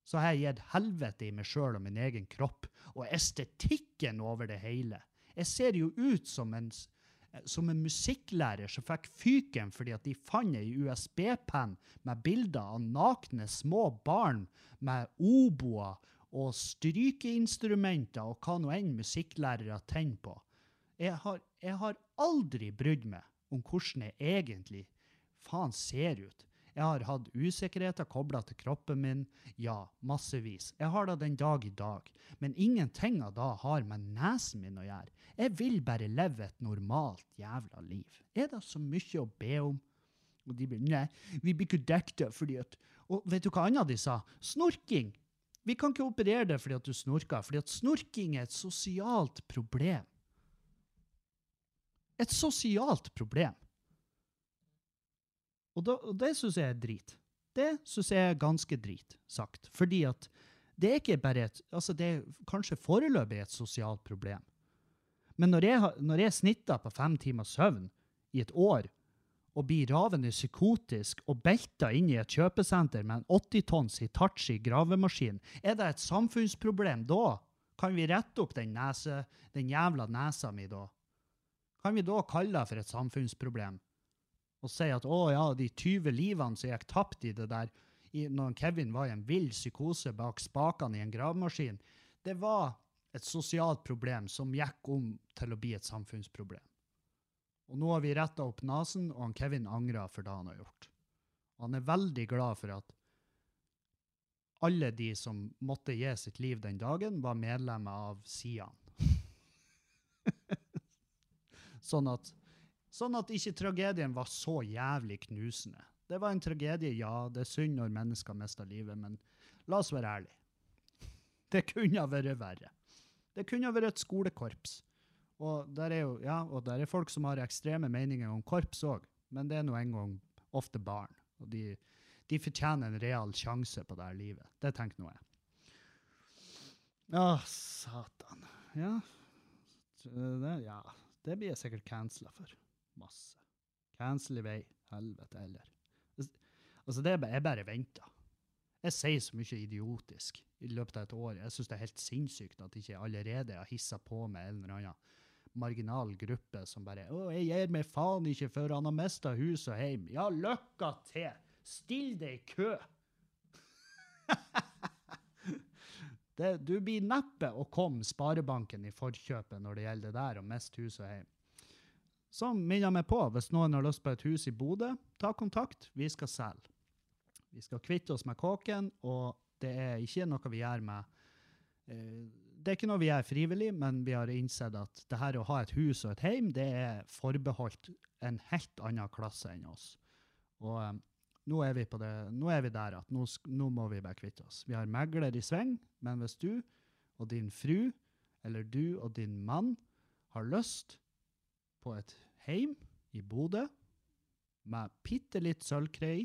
Så har jeg gitt helvete i meg sjøl og min egen kropp, og estetikken over det hele. Jeg ser jo ut som en, som en musikklærer som fikk fyken fordi at de fant ei USB-penn med bilder av nakne små barn med oboer og strykeinstrumenter og hva nå enn musikklærere tenner på. Jeg har, jeg har aldri brydd meg om hvordan jeg egentlig faen ser ut. Jeg har hatt usikkerheter kobla til kroppen min, ja, massevis. Jeg har det den dag i dag. Men ingenting av det har med nesen min å gjøre. Jeg vil bare leve et normalt jævla liv. Er det så mye å be om? Og de blir nei, vi blir ikke dekket fordi at Og vet du hva annet de sa? Snorking! Vi kan ikke operere det fordi at du snorker, fordi at snorking er et sosialt problem. Et sosialt problem. Og, da, og det syns jeg er drit. Det syns jeg er ganske drit sagt. Fordi at det er ikke bare et Altså, det er kanskje foreløpig et sosialt problem. Men når jeg, når jeg snitter på fem timers søvn i et år, og blir ravende psykotisk og belta inn i et kjøpesenter med en 80-tonns Hitachi gravemaskin, er det et samfunnsproblem da? Kan vi rette opp den, nese, den jævla nesa mi da? Kan vi da kalle det for et samfunnsproblem? Og si at å ja, de 20 livene som gikk tapt i det der, i, når Kevin var i en vill psykose bak spakene i en gravemaskin, det var et sosialt problem som gikk om til å bli et samfunnsproblem. Og nå har vi retta opp nesen, og han Kevin angrer for det han har gjort. Han er veldig glad for at alle de som måtte gi sitt liv den dagen, var medlemmer av Sian. sånn, at, sånn at ikke tragedien var så jævlig knusende. Det var en tragedie, ja, det er synd når mennesker mister livet, men la oss være ærlige. Det kunne ha vært verre. Det kunne ha vært et skolekorps. Og der er jo, ja, og der er folk som har ekstreme meninger om korps òg, men det er nå engang ofte barn. Og de, de fortjener en real sjanse på det her livet. Det tenker nå jeg. Å, satan. Ja. Det, ja. det blir jeg sikkert cancela for. Masse. Cancel i vei. Helvete heller. Altså, det er bare, jeg bare venter. Jeg sier så mye idiotisk i løpet av et år. Jeg syns det er helt sinnssykt at ikke jeg allerede har hissa på med en eller annen marginal gruppe som bare 'Å, jeg gir meg faen ikke før han har mista hus og heim'. Ja, lykke til! Still deg i kø! det, du blir neppe å komme Sparebanken i forkjøpet når det gjelder det der å miste hus og heim. Så minner meg på, hvis noen har lyst på et hus i Bodø, ta kontakt. Vi skal selge. Vi skal kvitte oss med kåken, og det er ikke noe vi gjør med eh, Det er ikke noe vi gjør frivillig, men vi har innsett at det her å ha et hus og et heim, det er forbeholdt en helt annen klasse enn oss. Og um, nå, er vi det, nå er vi der at nå, nå må vi bare kvitte oss. Vi har megler i sving, men hvis du og din fru, eller du og din mann, har lyst på et heim i Bodø med bitte litt sølvkre i,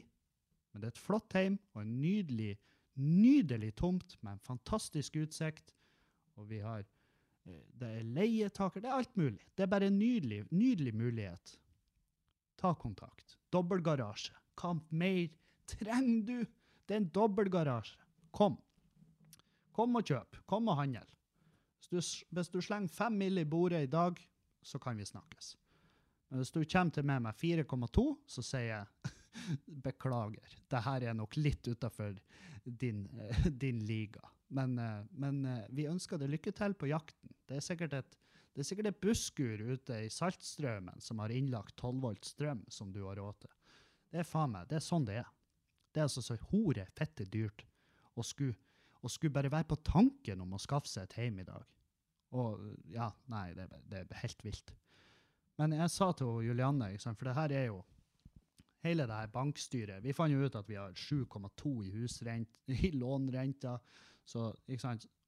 men det er et flott heim og en nydelig, nydelig tomt med en fantastisk utsikt, og vi har eh, det er leietaker, det er alt mulig. Det er bare en nydelig, nydelig mulighet. Ta kontakt. Dobbeltgarasje. Hva mer trenger du? Det er en dobbeltgarasje. Kom. Kom og kjøp. Kom og handel. Hvis du, hvis du slenger fem mill. i bordet i dag, så kan vi snakkes. Men hvis du kommer til meg med 4,2, så sier jeg beklager. Det her er nok litt utafor din, eh, din liga. Men, eh, men eh, vi ønsker deg lykke til på jakten. Det er sikkert et det er sikkert et busskur ute i Saltstraumen som har innlagt 12 volt strøm som du har råd til. Det er faen meg, det er sånn det er. Det er altså så hore fette dyrt å skulle, skulle bare være på tanken om å skaffe seg et hjem i dag. Og ja, nei, det, det er helt vilt. Men jeg sa til Julianne, for det her er jo hele det her bankstyret. Vi fant jo ut at vi har 7,2 i i lånrenta, så,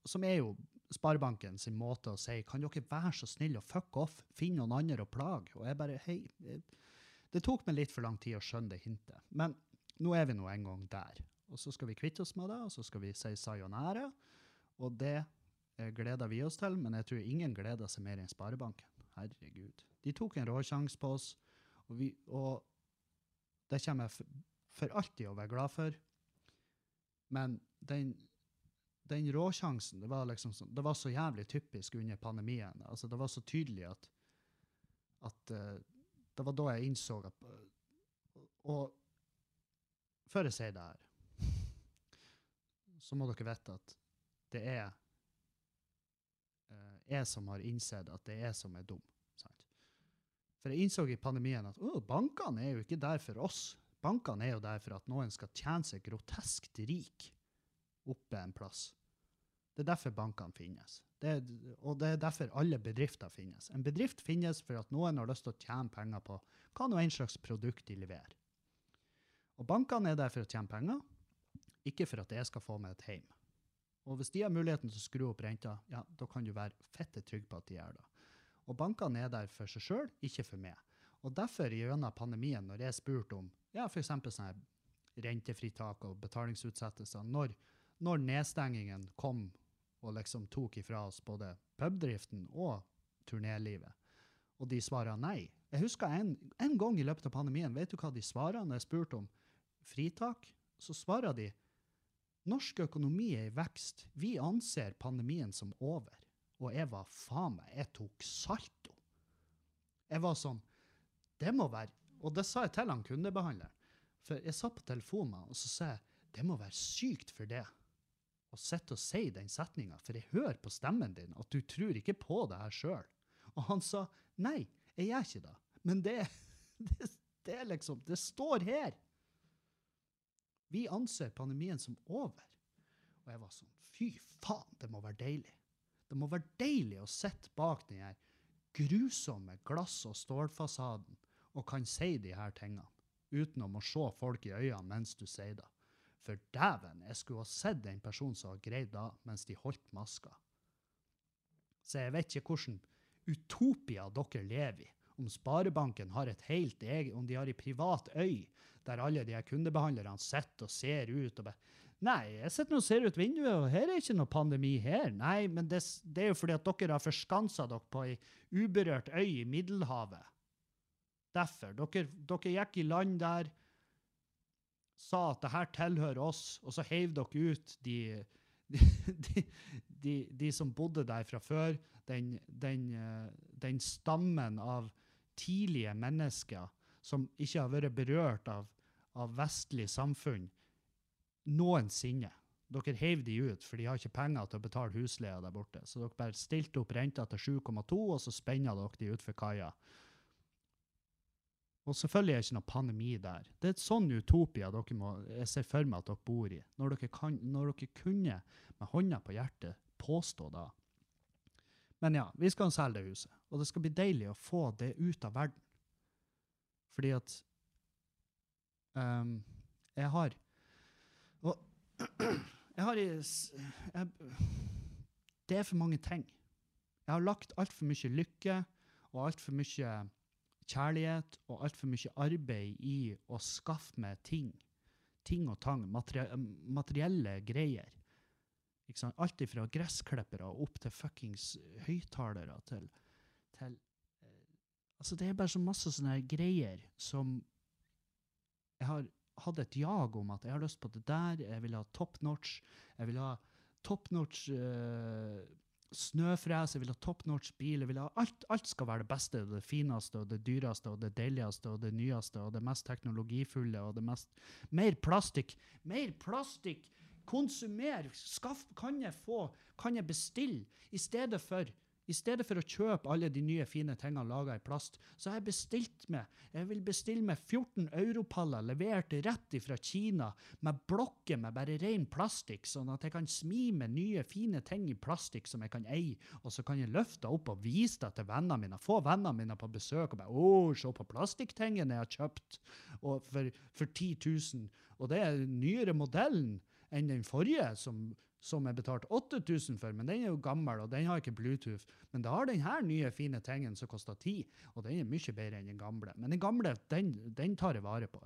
som er jo Sparebanken sin måte å si kan dere være så snill å fuck off, finne noen andre å plage? Og jeg bare, hei, det tok meg litt for lang tid å skjønne det hintet. Men nå er vi nå en gang der. Og så skal vi kvitte oss med det, og så skal vi si sayonara. Og det eh, gleder vi oss til, men jeg tror ingen gleder seg mer enn Sparebanken. Herregud. De tok en råsjanse på oss, og, vi, og det kommer jeg for, for alltid å være glad for. Men den, den råsjansen, det var, liksom det var så jævlig typisk under pandemien. Altså, det var så tydelig at, at uh, det var da jeg innså at Og før jeg sier det her, så må dere vite at det er uh, jeg som har innsett at det er jeg som er dum. Sant? For jeg innså i pandemien at oh, bankene er jo ikke der for oss. Bankene er jo der for at noen skal tjene seg groteskt rik oppe en plass. Det er derfor bankene finnes. Det er, og det er derfor alle bedrifter finnes. En bedrift finnes for at noen har lyst til å tjene penger på hva nå en slags produkt de leverer. Og bankene er der for å tjene penger, ikke for at jeg skal få meg et hjem. Og hvis de har muligheten til å skru opp renta, ja, da kan du være fette trygg på at de gjør det. Og bankene er der for seg sjøl, ikke for meg. Og derfor, gjennom pandemien, når jeg spurte om ja, f.eks. sånne rentefritak og betalingsutsettelser, når, når nedstengingen kom og liksom tok ifra oss både pubdriften og turnélivet, og de svarer nei. Jeg husker en, en gang i løpet av pandemien, vet du hva de svarer når jeg spurte om fritak? Så svarer de norsk økonomi er i vekst. Vi anser pandemien som over. Og jeg var faen meg, jeg tok salto. Jeg var sånn, det må være, og det sa jeg til han kundebehandleren, for jeg satt på telefonen og så sa jeg, det må være sykt for det å sitte og si den setninga, for jeg hører på stemmen din at du tror ikke på det her sjøl. Og han sa nei, jeg gjør ikke det. Men det, det, det liksom Det står her. Vi anser pandemien som over. Og jeg var sånn Fy faen, det må være deilig. Det må være deilig å sitte bak den her grusomme glass- og stålfasaden og kan si de her tingene uten å må se folk i øynene mens du sier det. For dæven, jeg skulle ha sett den personen som har greid det mens de holdt maska. Så jeg vet ikke hvordan utopia dere lever i. Om Sparebanken har et helt eget, om de har ei privat øy der alle de kundebehandlerne sitter og ser ut og bare Nei, jeg sitter og ser ut vinduet, og her er ikke noe pandemi her. Nei, men det, det er jo fordi at dere har forskansa dere på ei uberørt øy i Middelhavet. Derfor. Dere, dere gikk i land der, sa at det her tilhører oss, og så heiv dere ut de, de, de, de, som bodde der fra før, den, den, eh, den stammen av tidlige mennesker som ikke har vært berørt av, av vestlig samfunn noensinne. Dere heiv de ut, for de har ikke penger til å betale husleia der borte. Så dere bare stilte opp renta til 7,2, og så spenna dere de utfor kaia. Og selvfølgelig er det ikke noe pandemi der. Det er et sånn utopia dere må, jeg ser for meg at dere bor i. Når dere, kan, når dere kunne med hånda på hjertet påstå da. Men ja, vi skal selge det huset. Og det skal bli deilig å få det ut av verden. Fordi at um, jeg har Og jeg har jeg, det er for mange ting. Jeg har lagt altfor mye lykke og altfor mye kjærlighet og altfor mye arbeid i å skaffe meg ting. Ting og tang. Materie materielle greier. Alt fra gressklippere opp til fuckings høyttalere til, til eh, Altså, det er bare så masse sånne greier som jeg har hatt et jag om at jeg har lyst på det der, jeg vil ha top notch, jeg vil ha top notch eh, snøfres, vil ha top notch bil, vil ha alt, alt skal være det beste, det fineste, og det dyreste, og det deiligste, og det nyeste, og det mest teknologifulle, og det mest Mer plastikk! Mer plastikk! Konsumer! Skaff, kan jeg få, kan jeg bestille? I stedet for i stedet for å kjøpe alle de nye fine tingene laga i plast, så har jeg bestilt meg Jeg vil bestille meg 14 europaller levert rett fra Kina med blokker med bare ren plastikk, sånn at jeg kan smi med nye, fine ting i plastikk som jeg kan eie, og så kan jeg løfte opp og vise det til vennene mine. Få vennene mine på besøk og bare 'Å, se på plastikktingen jeg har kjøpt for, for 10 000', og det er den nyere modellen enn den forrige, som som jeg betalte 8000 for, men den er jo gammel, og den har ikke Bluetooth. Men det har den her nye, fine tingen som koster 10, og den er mye bedre enn den gamle. Men den gamle, den, den tar jeg vare på.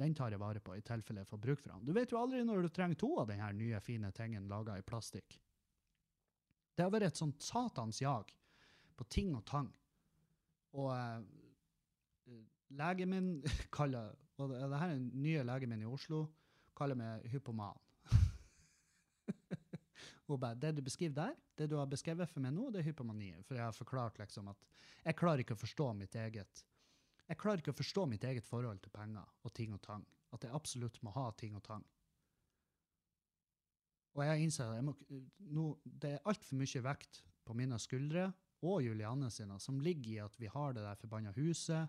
Den tar jeg vare på i tilfelle jeg får bruk for den. Du vet jo aldri når du trenger to av den her nye, fine tingen laga i plastikk. Det har vært et sånt satans jag på ting og tang. Og eh, legen min kaller Og det det her er den nye legen min i Oslo, kaller meg hypoman. Hun bare, det du beskriver der, det du har beskrevet for meg nå, det er hypomani. For jeg har forklart liksom at jeg klarer ikke å forstå mitt eget jeg klarer ikke å forstå mitt eget forhold til penger og ting og tang. At jeg absolutt må ha ting og tang. Og jeg innser at jeg må, nå, det er altfor mye vekt på mine skuldre og Julianne sine, som ligger i at vi har det der forbanna huset,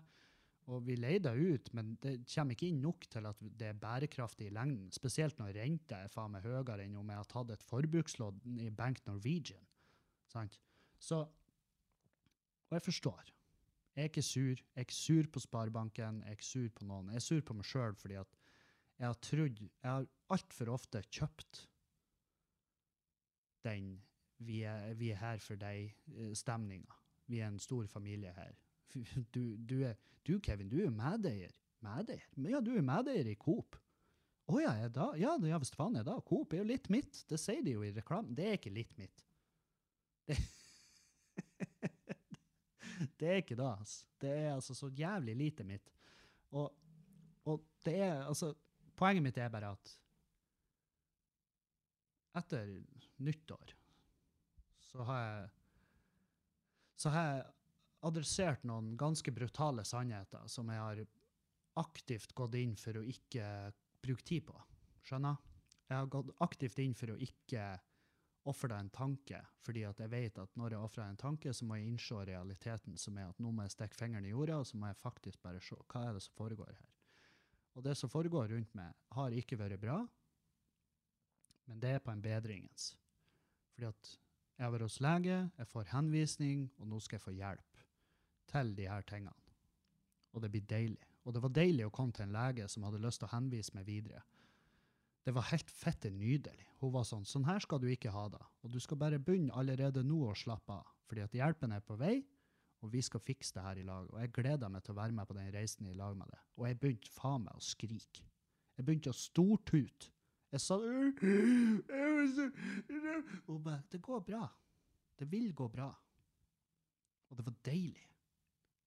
og vi leier det ut, men det kommer ikke inn nok til at det er bærekraftig i lengden. Spesielt når renta er faen meg høyere enn om jeg har tatt et forbrukslån i Bank Norwegian. Sant? Så Og jeg forstår. Jeg er ikke sur. Jeg er ikke sur på Sparebanken, jeg er ikke sur på noen. Jeg er sur på meg sjøl fordi at jeg har trodd Jeg har altfor ofte kjøpt den vi er, vi er her for deg-stemninga. Vi er en stor familie her. Du, du, er, du Kevin, du er medeier. Medeier? Men Ja, du er medeier i Coop. Å ja, er da? Ja, ja, visst faen er da. Coop er jo litt mitt. Det sier de jo i reklamen. Det er ikke litt mitt. Det, det er ikke det, altså. Det er altså så jævlig lite mitt. Og, og det er altså Poenget mitt er bare at etter nyttår så har jeg så har jeg adressert noen ganske brutale sannheter som jeg har aktivt gått inn for å ikke bruke tid på. Skjønner? Jeg har gått aktivt inn for å ikke ofre deg en tanke, fordi at jeg vet at når jeg ofrer en tanke, så må jeg innse realiteten, som er at nå må jeg stikke fingeren i jorda, og så må jeg faktisk bare se hva er det som foregår her. Og det som foregår rundt meg, har ikke vært bra, men det er på en bedringens. Fordi at jeg har vært hos lege, jeg får henvisning, og nå skal jeg få hjelp til de her tingene. Og det blir deilig. Og det var deilig å komme til en lege som hadde lyst til å henvise meg videre. Det var helt fette nydelig. Hun var sånn, sånn her skal du ikke ha det. Og du skal bare begynne allerede nå å slappe av, fordi at hjelpen er på vei, og vi skal fikse det her i lag. Og jeg gleder meg til å være med på den reisen i lag med det. Og jeg begynte faen meg å skrike. Jeg begynte å stortute. Jeg sa Hun bare, det går bra. Det vil gå bra. Og det var deilig.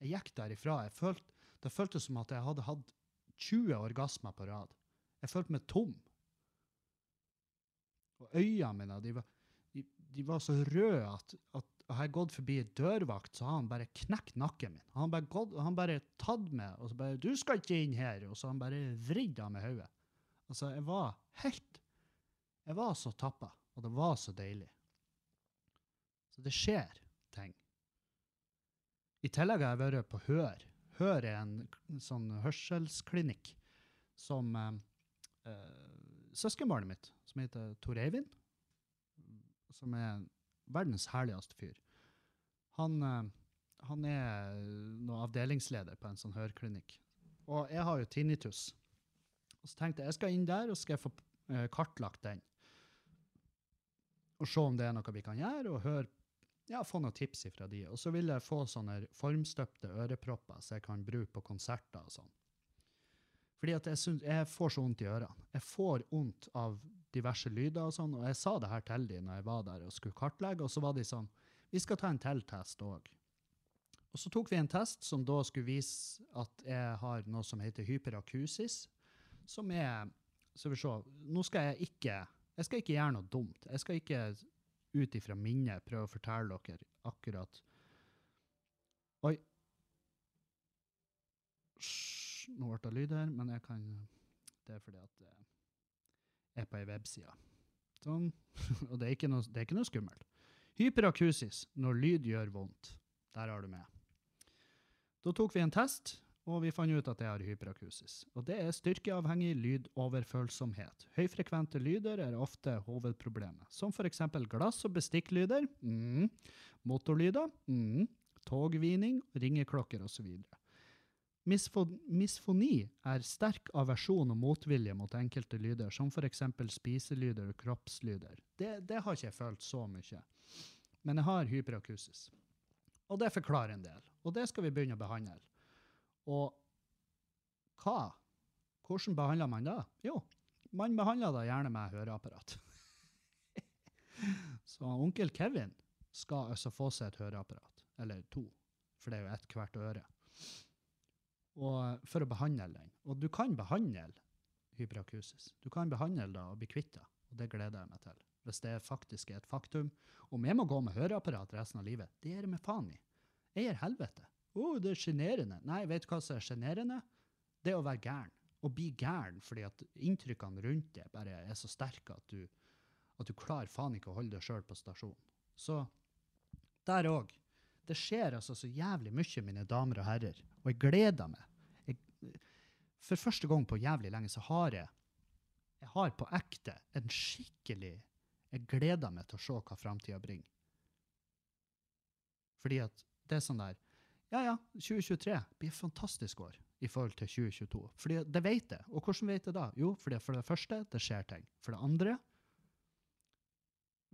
Jeg gikk derifra. Jeg følte, det føltes som at jeg hadde hatt 20 orgasmer på rad. Jeg følte meg tom. Og øynene mine de var, de, de var så røde at, at har gått forbi en dørvakt, så har han bare knekt nakken min. Han bare, gått, han bare tatt meg og så bare 'Du skal ikke inn her!' Og så har han bare vridd av meg hodet. Altså, jeg var helt Jeg var så tappa, og det var så deilig. Så det skjer ting. I tillegg har jeg vært på Hør. Hør er en sånn hørselsklinikk som eh, eh, søskenbarnet mitt, som heter Tor Eivind, som er verdens herligste fyr. Han, eh, han er noe avdelingsleder på en sånn hørklinikk. Og jeg har jo tinnitus. Og så tenkte jeg jeg skal inn der og skal få eh, kartlagt den. og se om det er noe vi kan gjøre, og høre, ja, få noen tips fra de. Og så vil jeg få sånne formstøpte ørepropper som jeg kan bruke på konserter og sånn. Fordi at jeg, synes, jeg får så vondt i ørene. Jeg får vondt av diverse lyder og sånn, og jeg sa det her til de når jeg var der og skulle kartlegge, og så var de sånn, vi skal ta en til test òg. Og så tok vi en test som da skulle vise at jeg har noe som heter hyperakusis, som er Så vi se, nå skal jeg ikke Jeg skal ikke gjøre noe dumt. Jeg skal ikke ut ifra minnet prøve å fortelle dere akkurat Oi. Nå ble det lyd her, men jeg kan Det er fordi at jeg er på ei webside. Sånn. Og det er, noe, det er ikke noe skummelt. Hyperakusis, når lyd gjør vondt. Der har du med. Da tok vi en test, og vi fant ut at jeg har hyperakusis. Og det er styrkeavhengig lydoverfølsomhet. Høyfrekvente lyder er ofte hovedproblemet, som f.eks. glass- og bestikklyder, mm, motorlyder, mm, togvining, ringeklokker osv. Misfo misfoni er sterk aversjon og motvilje mot enkelte lyder, som f.eks. spiselyder og kroppslyder. Det, det har ikke jeg følt så mye. Men jeg har hyperakusis. Og det forklarer en del. Og det skal vi begynne å behandle. Og hva? Hvordan behandler man det? Jo, man behandler det gjerne med høreapparat. Så onkel Kevin skal altså få seg et høreapparat. Eller to, for det er jo ett hvert øre. Og for å behandle den. Og du kan behandle hyperakusis. Du kan behandle det og bli kvitt det. Og det gleder jeg meg til. Hvis det faktisk er et faktum. Om jeg må gå med høreapparat resten av livet, det gir jeg meg faen i. Jeg gir helvete. Oh, det er sjenerende. Nei, vet du hva som er sjenerende? Det er å være gæren. Å bli gæren fordi at inntrykkene rundt deg bare er så sterke at du, at du klarer faen ikke å holde deg sjøl på stasjonen. Så der òg. Det skjer altså så jævlig mye, mine damer og herrer, og jeg gleder meg. Jeg, for første gang på jævlig lenge så har jeg jeg har på ekte en skikkelig Jeg gleder meg til å se hva framtida bringer. Fordi at det er sånn der Ja, ja, 2023 blir et fantastisk år i forhold til 2022. Fordi det vet jeg. Og hvordan vet jeg da? Jo, fordi for det første, det skjer ting. For det andre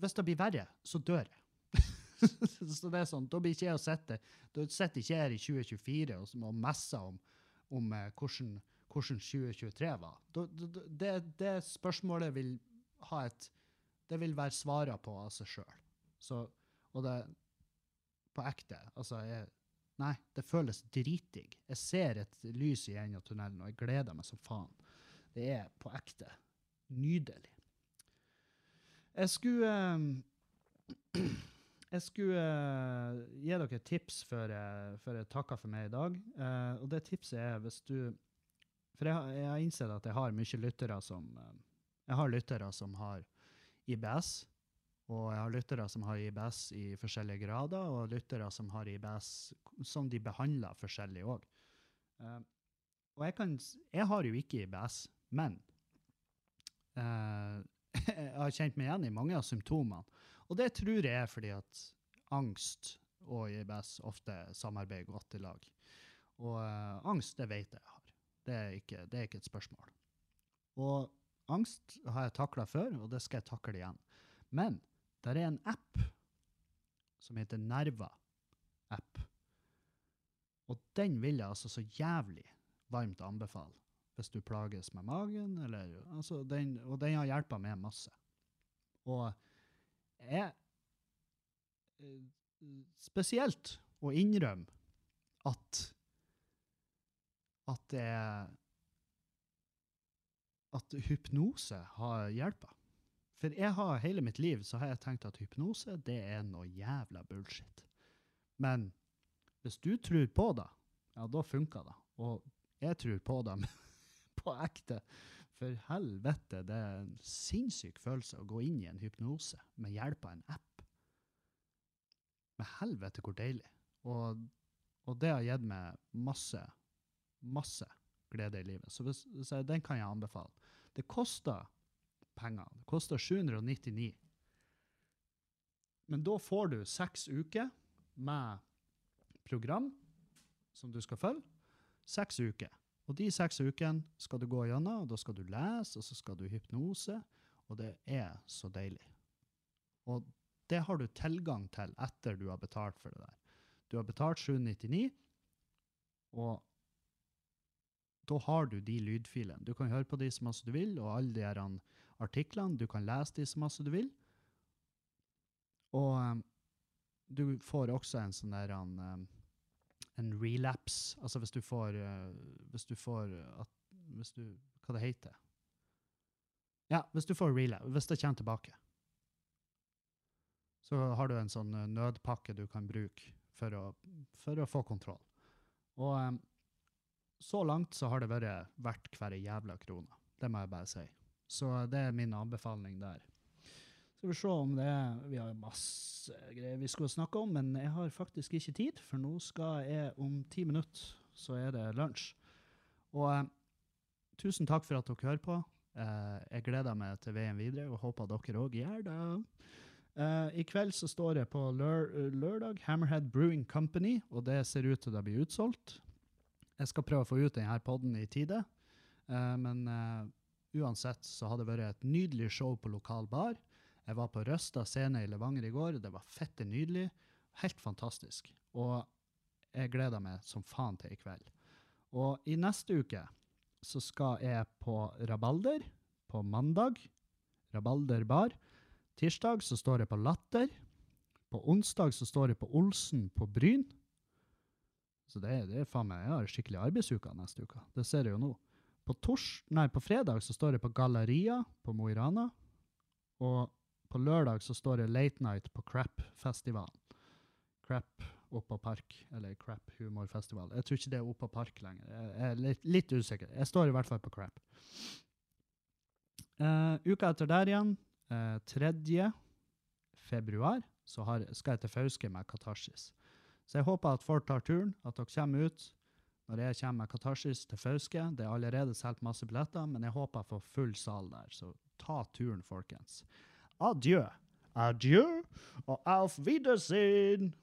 Hvis det blir verre, så dør jeg. så det er sånn, Da blir ikke jeg å sitte Da sitter ikke jeg her i 2024 og, og messer om, om eh, hvordan, hvordan 2023 var. Da, det, det spørsmålet vil ha et Det vil være svara på av seg sjøl. Og det På ekte. Altså, jeg Nei, det føles dritdigg. Jeg ser et lys i enden av tunnelen, og jeg gleder meg som faen. Det er på ekte nydelig. Jeg skulle eh, Jeg skulle eh, gi dere et tips før jeg, før jeg takker for meg i dag. Eh, og det tipset er hvis du For jeg, jeg har innsett at jeg har mye lyttere som Jeg har lyttere som har IBS, og jeg har lyttere som har IBS i forskjellige grader, og lyttere som har IBS som de behandler forskjellig òg. og jeg kan Jeg har jo ikke IBS, men uh, jeg har kjent meg igjen i mange av symptomene. Og det tror jeg er fordi at angst og IBS ofte samarbeider godt i lag. Og uh, angst, det vet jeg jeg har. Det er ikke, det er ikke et spørsmål. Og angst har jeg takla før, og det skal jeg takle igjen. Men der er en app som heter Nerva-app. Og den vil jeg altså så jævlig varmt anbefale hvis du plages med magen, eller, altså den, og den har hjelpa meg masse. Og jeg eh, Spesielt å innrømme at at det at hypnose har hjulpet. For jeg har hele mitt liv så har jeg tenkt at hypnose det er noe jævla bullshit. Men hvis du tror på det, ja, da funker det. Og jeg tror på det på ekte. For helvete, det er en sinnssyk følelse å gå inn i en hypnose med hjelp av en app. Men helvete hvor deilig. Og, og det har gitt meg masse, masse glede i livet. Så hvis, så den kan jeg anbefale. Det koster penger. Det koster 799. Men da får du seks uker med program som du skal følge. Seks uker. Og de seks ukene skal du gå gjennom, og da skal du lese, og så skal du hypnose, og det er så deilig. Og det har du tilgang til etter du har betalt for det der. Du har betalt 799, og da har du de lydfilene. Du kan høre på de masse du vil, og alle de artiklene. Du kan lese de så masse du vil. Og um, du får også en sånn der en, en relapse. Altså hvis du får eh, Hvis du får at, Hvis du Hva det heter Ja, hvis du får relapse. Hvis det kommer tilbake. Så har du en sånn eh, nødpakke du kan bruke for å, for å få kontroll. Og um, så langt så har det vært verdt hver jævla krone. Det må jeg bare si. Så det er min anbefaling der. Skal vi se om det Vi har masse greier vi skulle snakke om, men jeg har faktisk ikke tid, for nå skal jeg om ti minutter, så er det lunsj. Og eh, tusen takk for at dere hører på. Eh, jeg gleder meg til veien videre, og håper dere òg gjør det. Eh, I kveld så står jeg på lør lørdag, Hammerhead Brewing Company, og det ser ut til å bli utsolgt. Jeg skal prøve å få ut denne podden i tide, eh, men eh, uansett så har det vært et nydelig show på lokal bar. Jeg var på Røsta scene i Levanger i går, det var fette nydelig. Helt fantastisk. Og jeg gleder meg som faen til i kveld. Og i neste uke så skal jeg på Rabalder på mandag. Rabalder bar. Tirsdag så står jeg på Latter. På onsdag så står jeg på Olsen på Bryn. Så det, det er faen meg, jeg har skikkelig arbeidsuke neste uke. Det ser jeg jo nå. På, tors, nei, på fredag så står det på Galleria på Mo i Rana. Og på lørdag så står det Late Night på Crap-festivalen. Crap oppå park, eller Crap humorfestival. Jeg tror ikke det er oppå park lenger. Jeg er litt, litt usikker. Jeg står i hvert fall på Crap. Uh, uka etter der igjen, uh, 3. februar, så har, skal jeg til Fauske med Katarsis. Så jeg håper at folk tar turen, at dere kommer ut når jeg kommer med Katarsis til Fauske. Det er allerede solgt masse billetter, men jeg håper jeg får full sal der, så ta turen, folkens. Adjø. Adjø og auf Wiedersehen.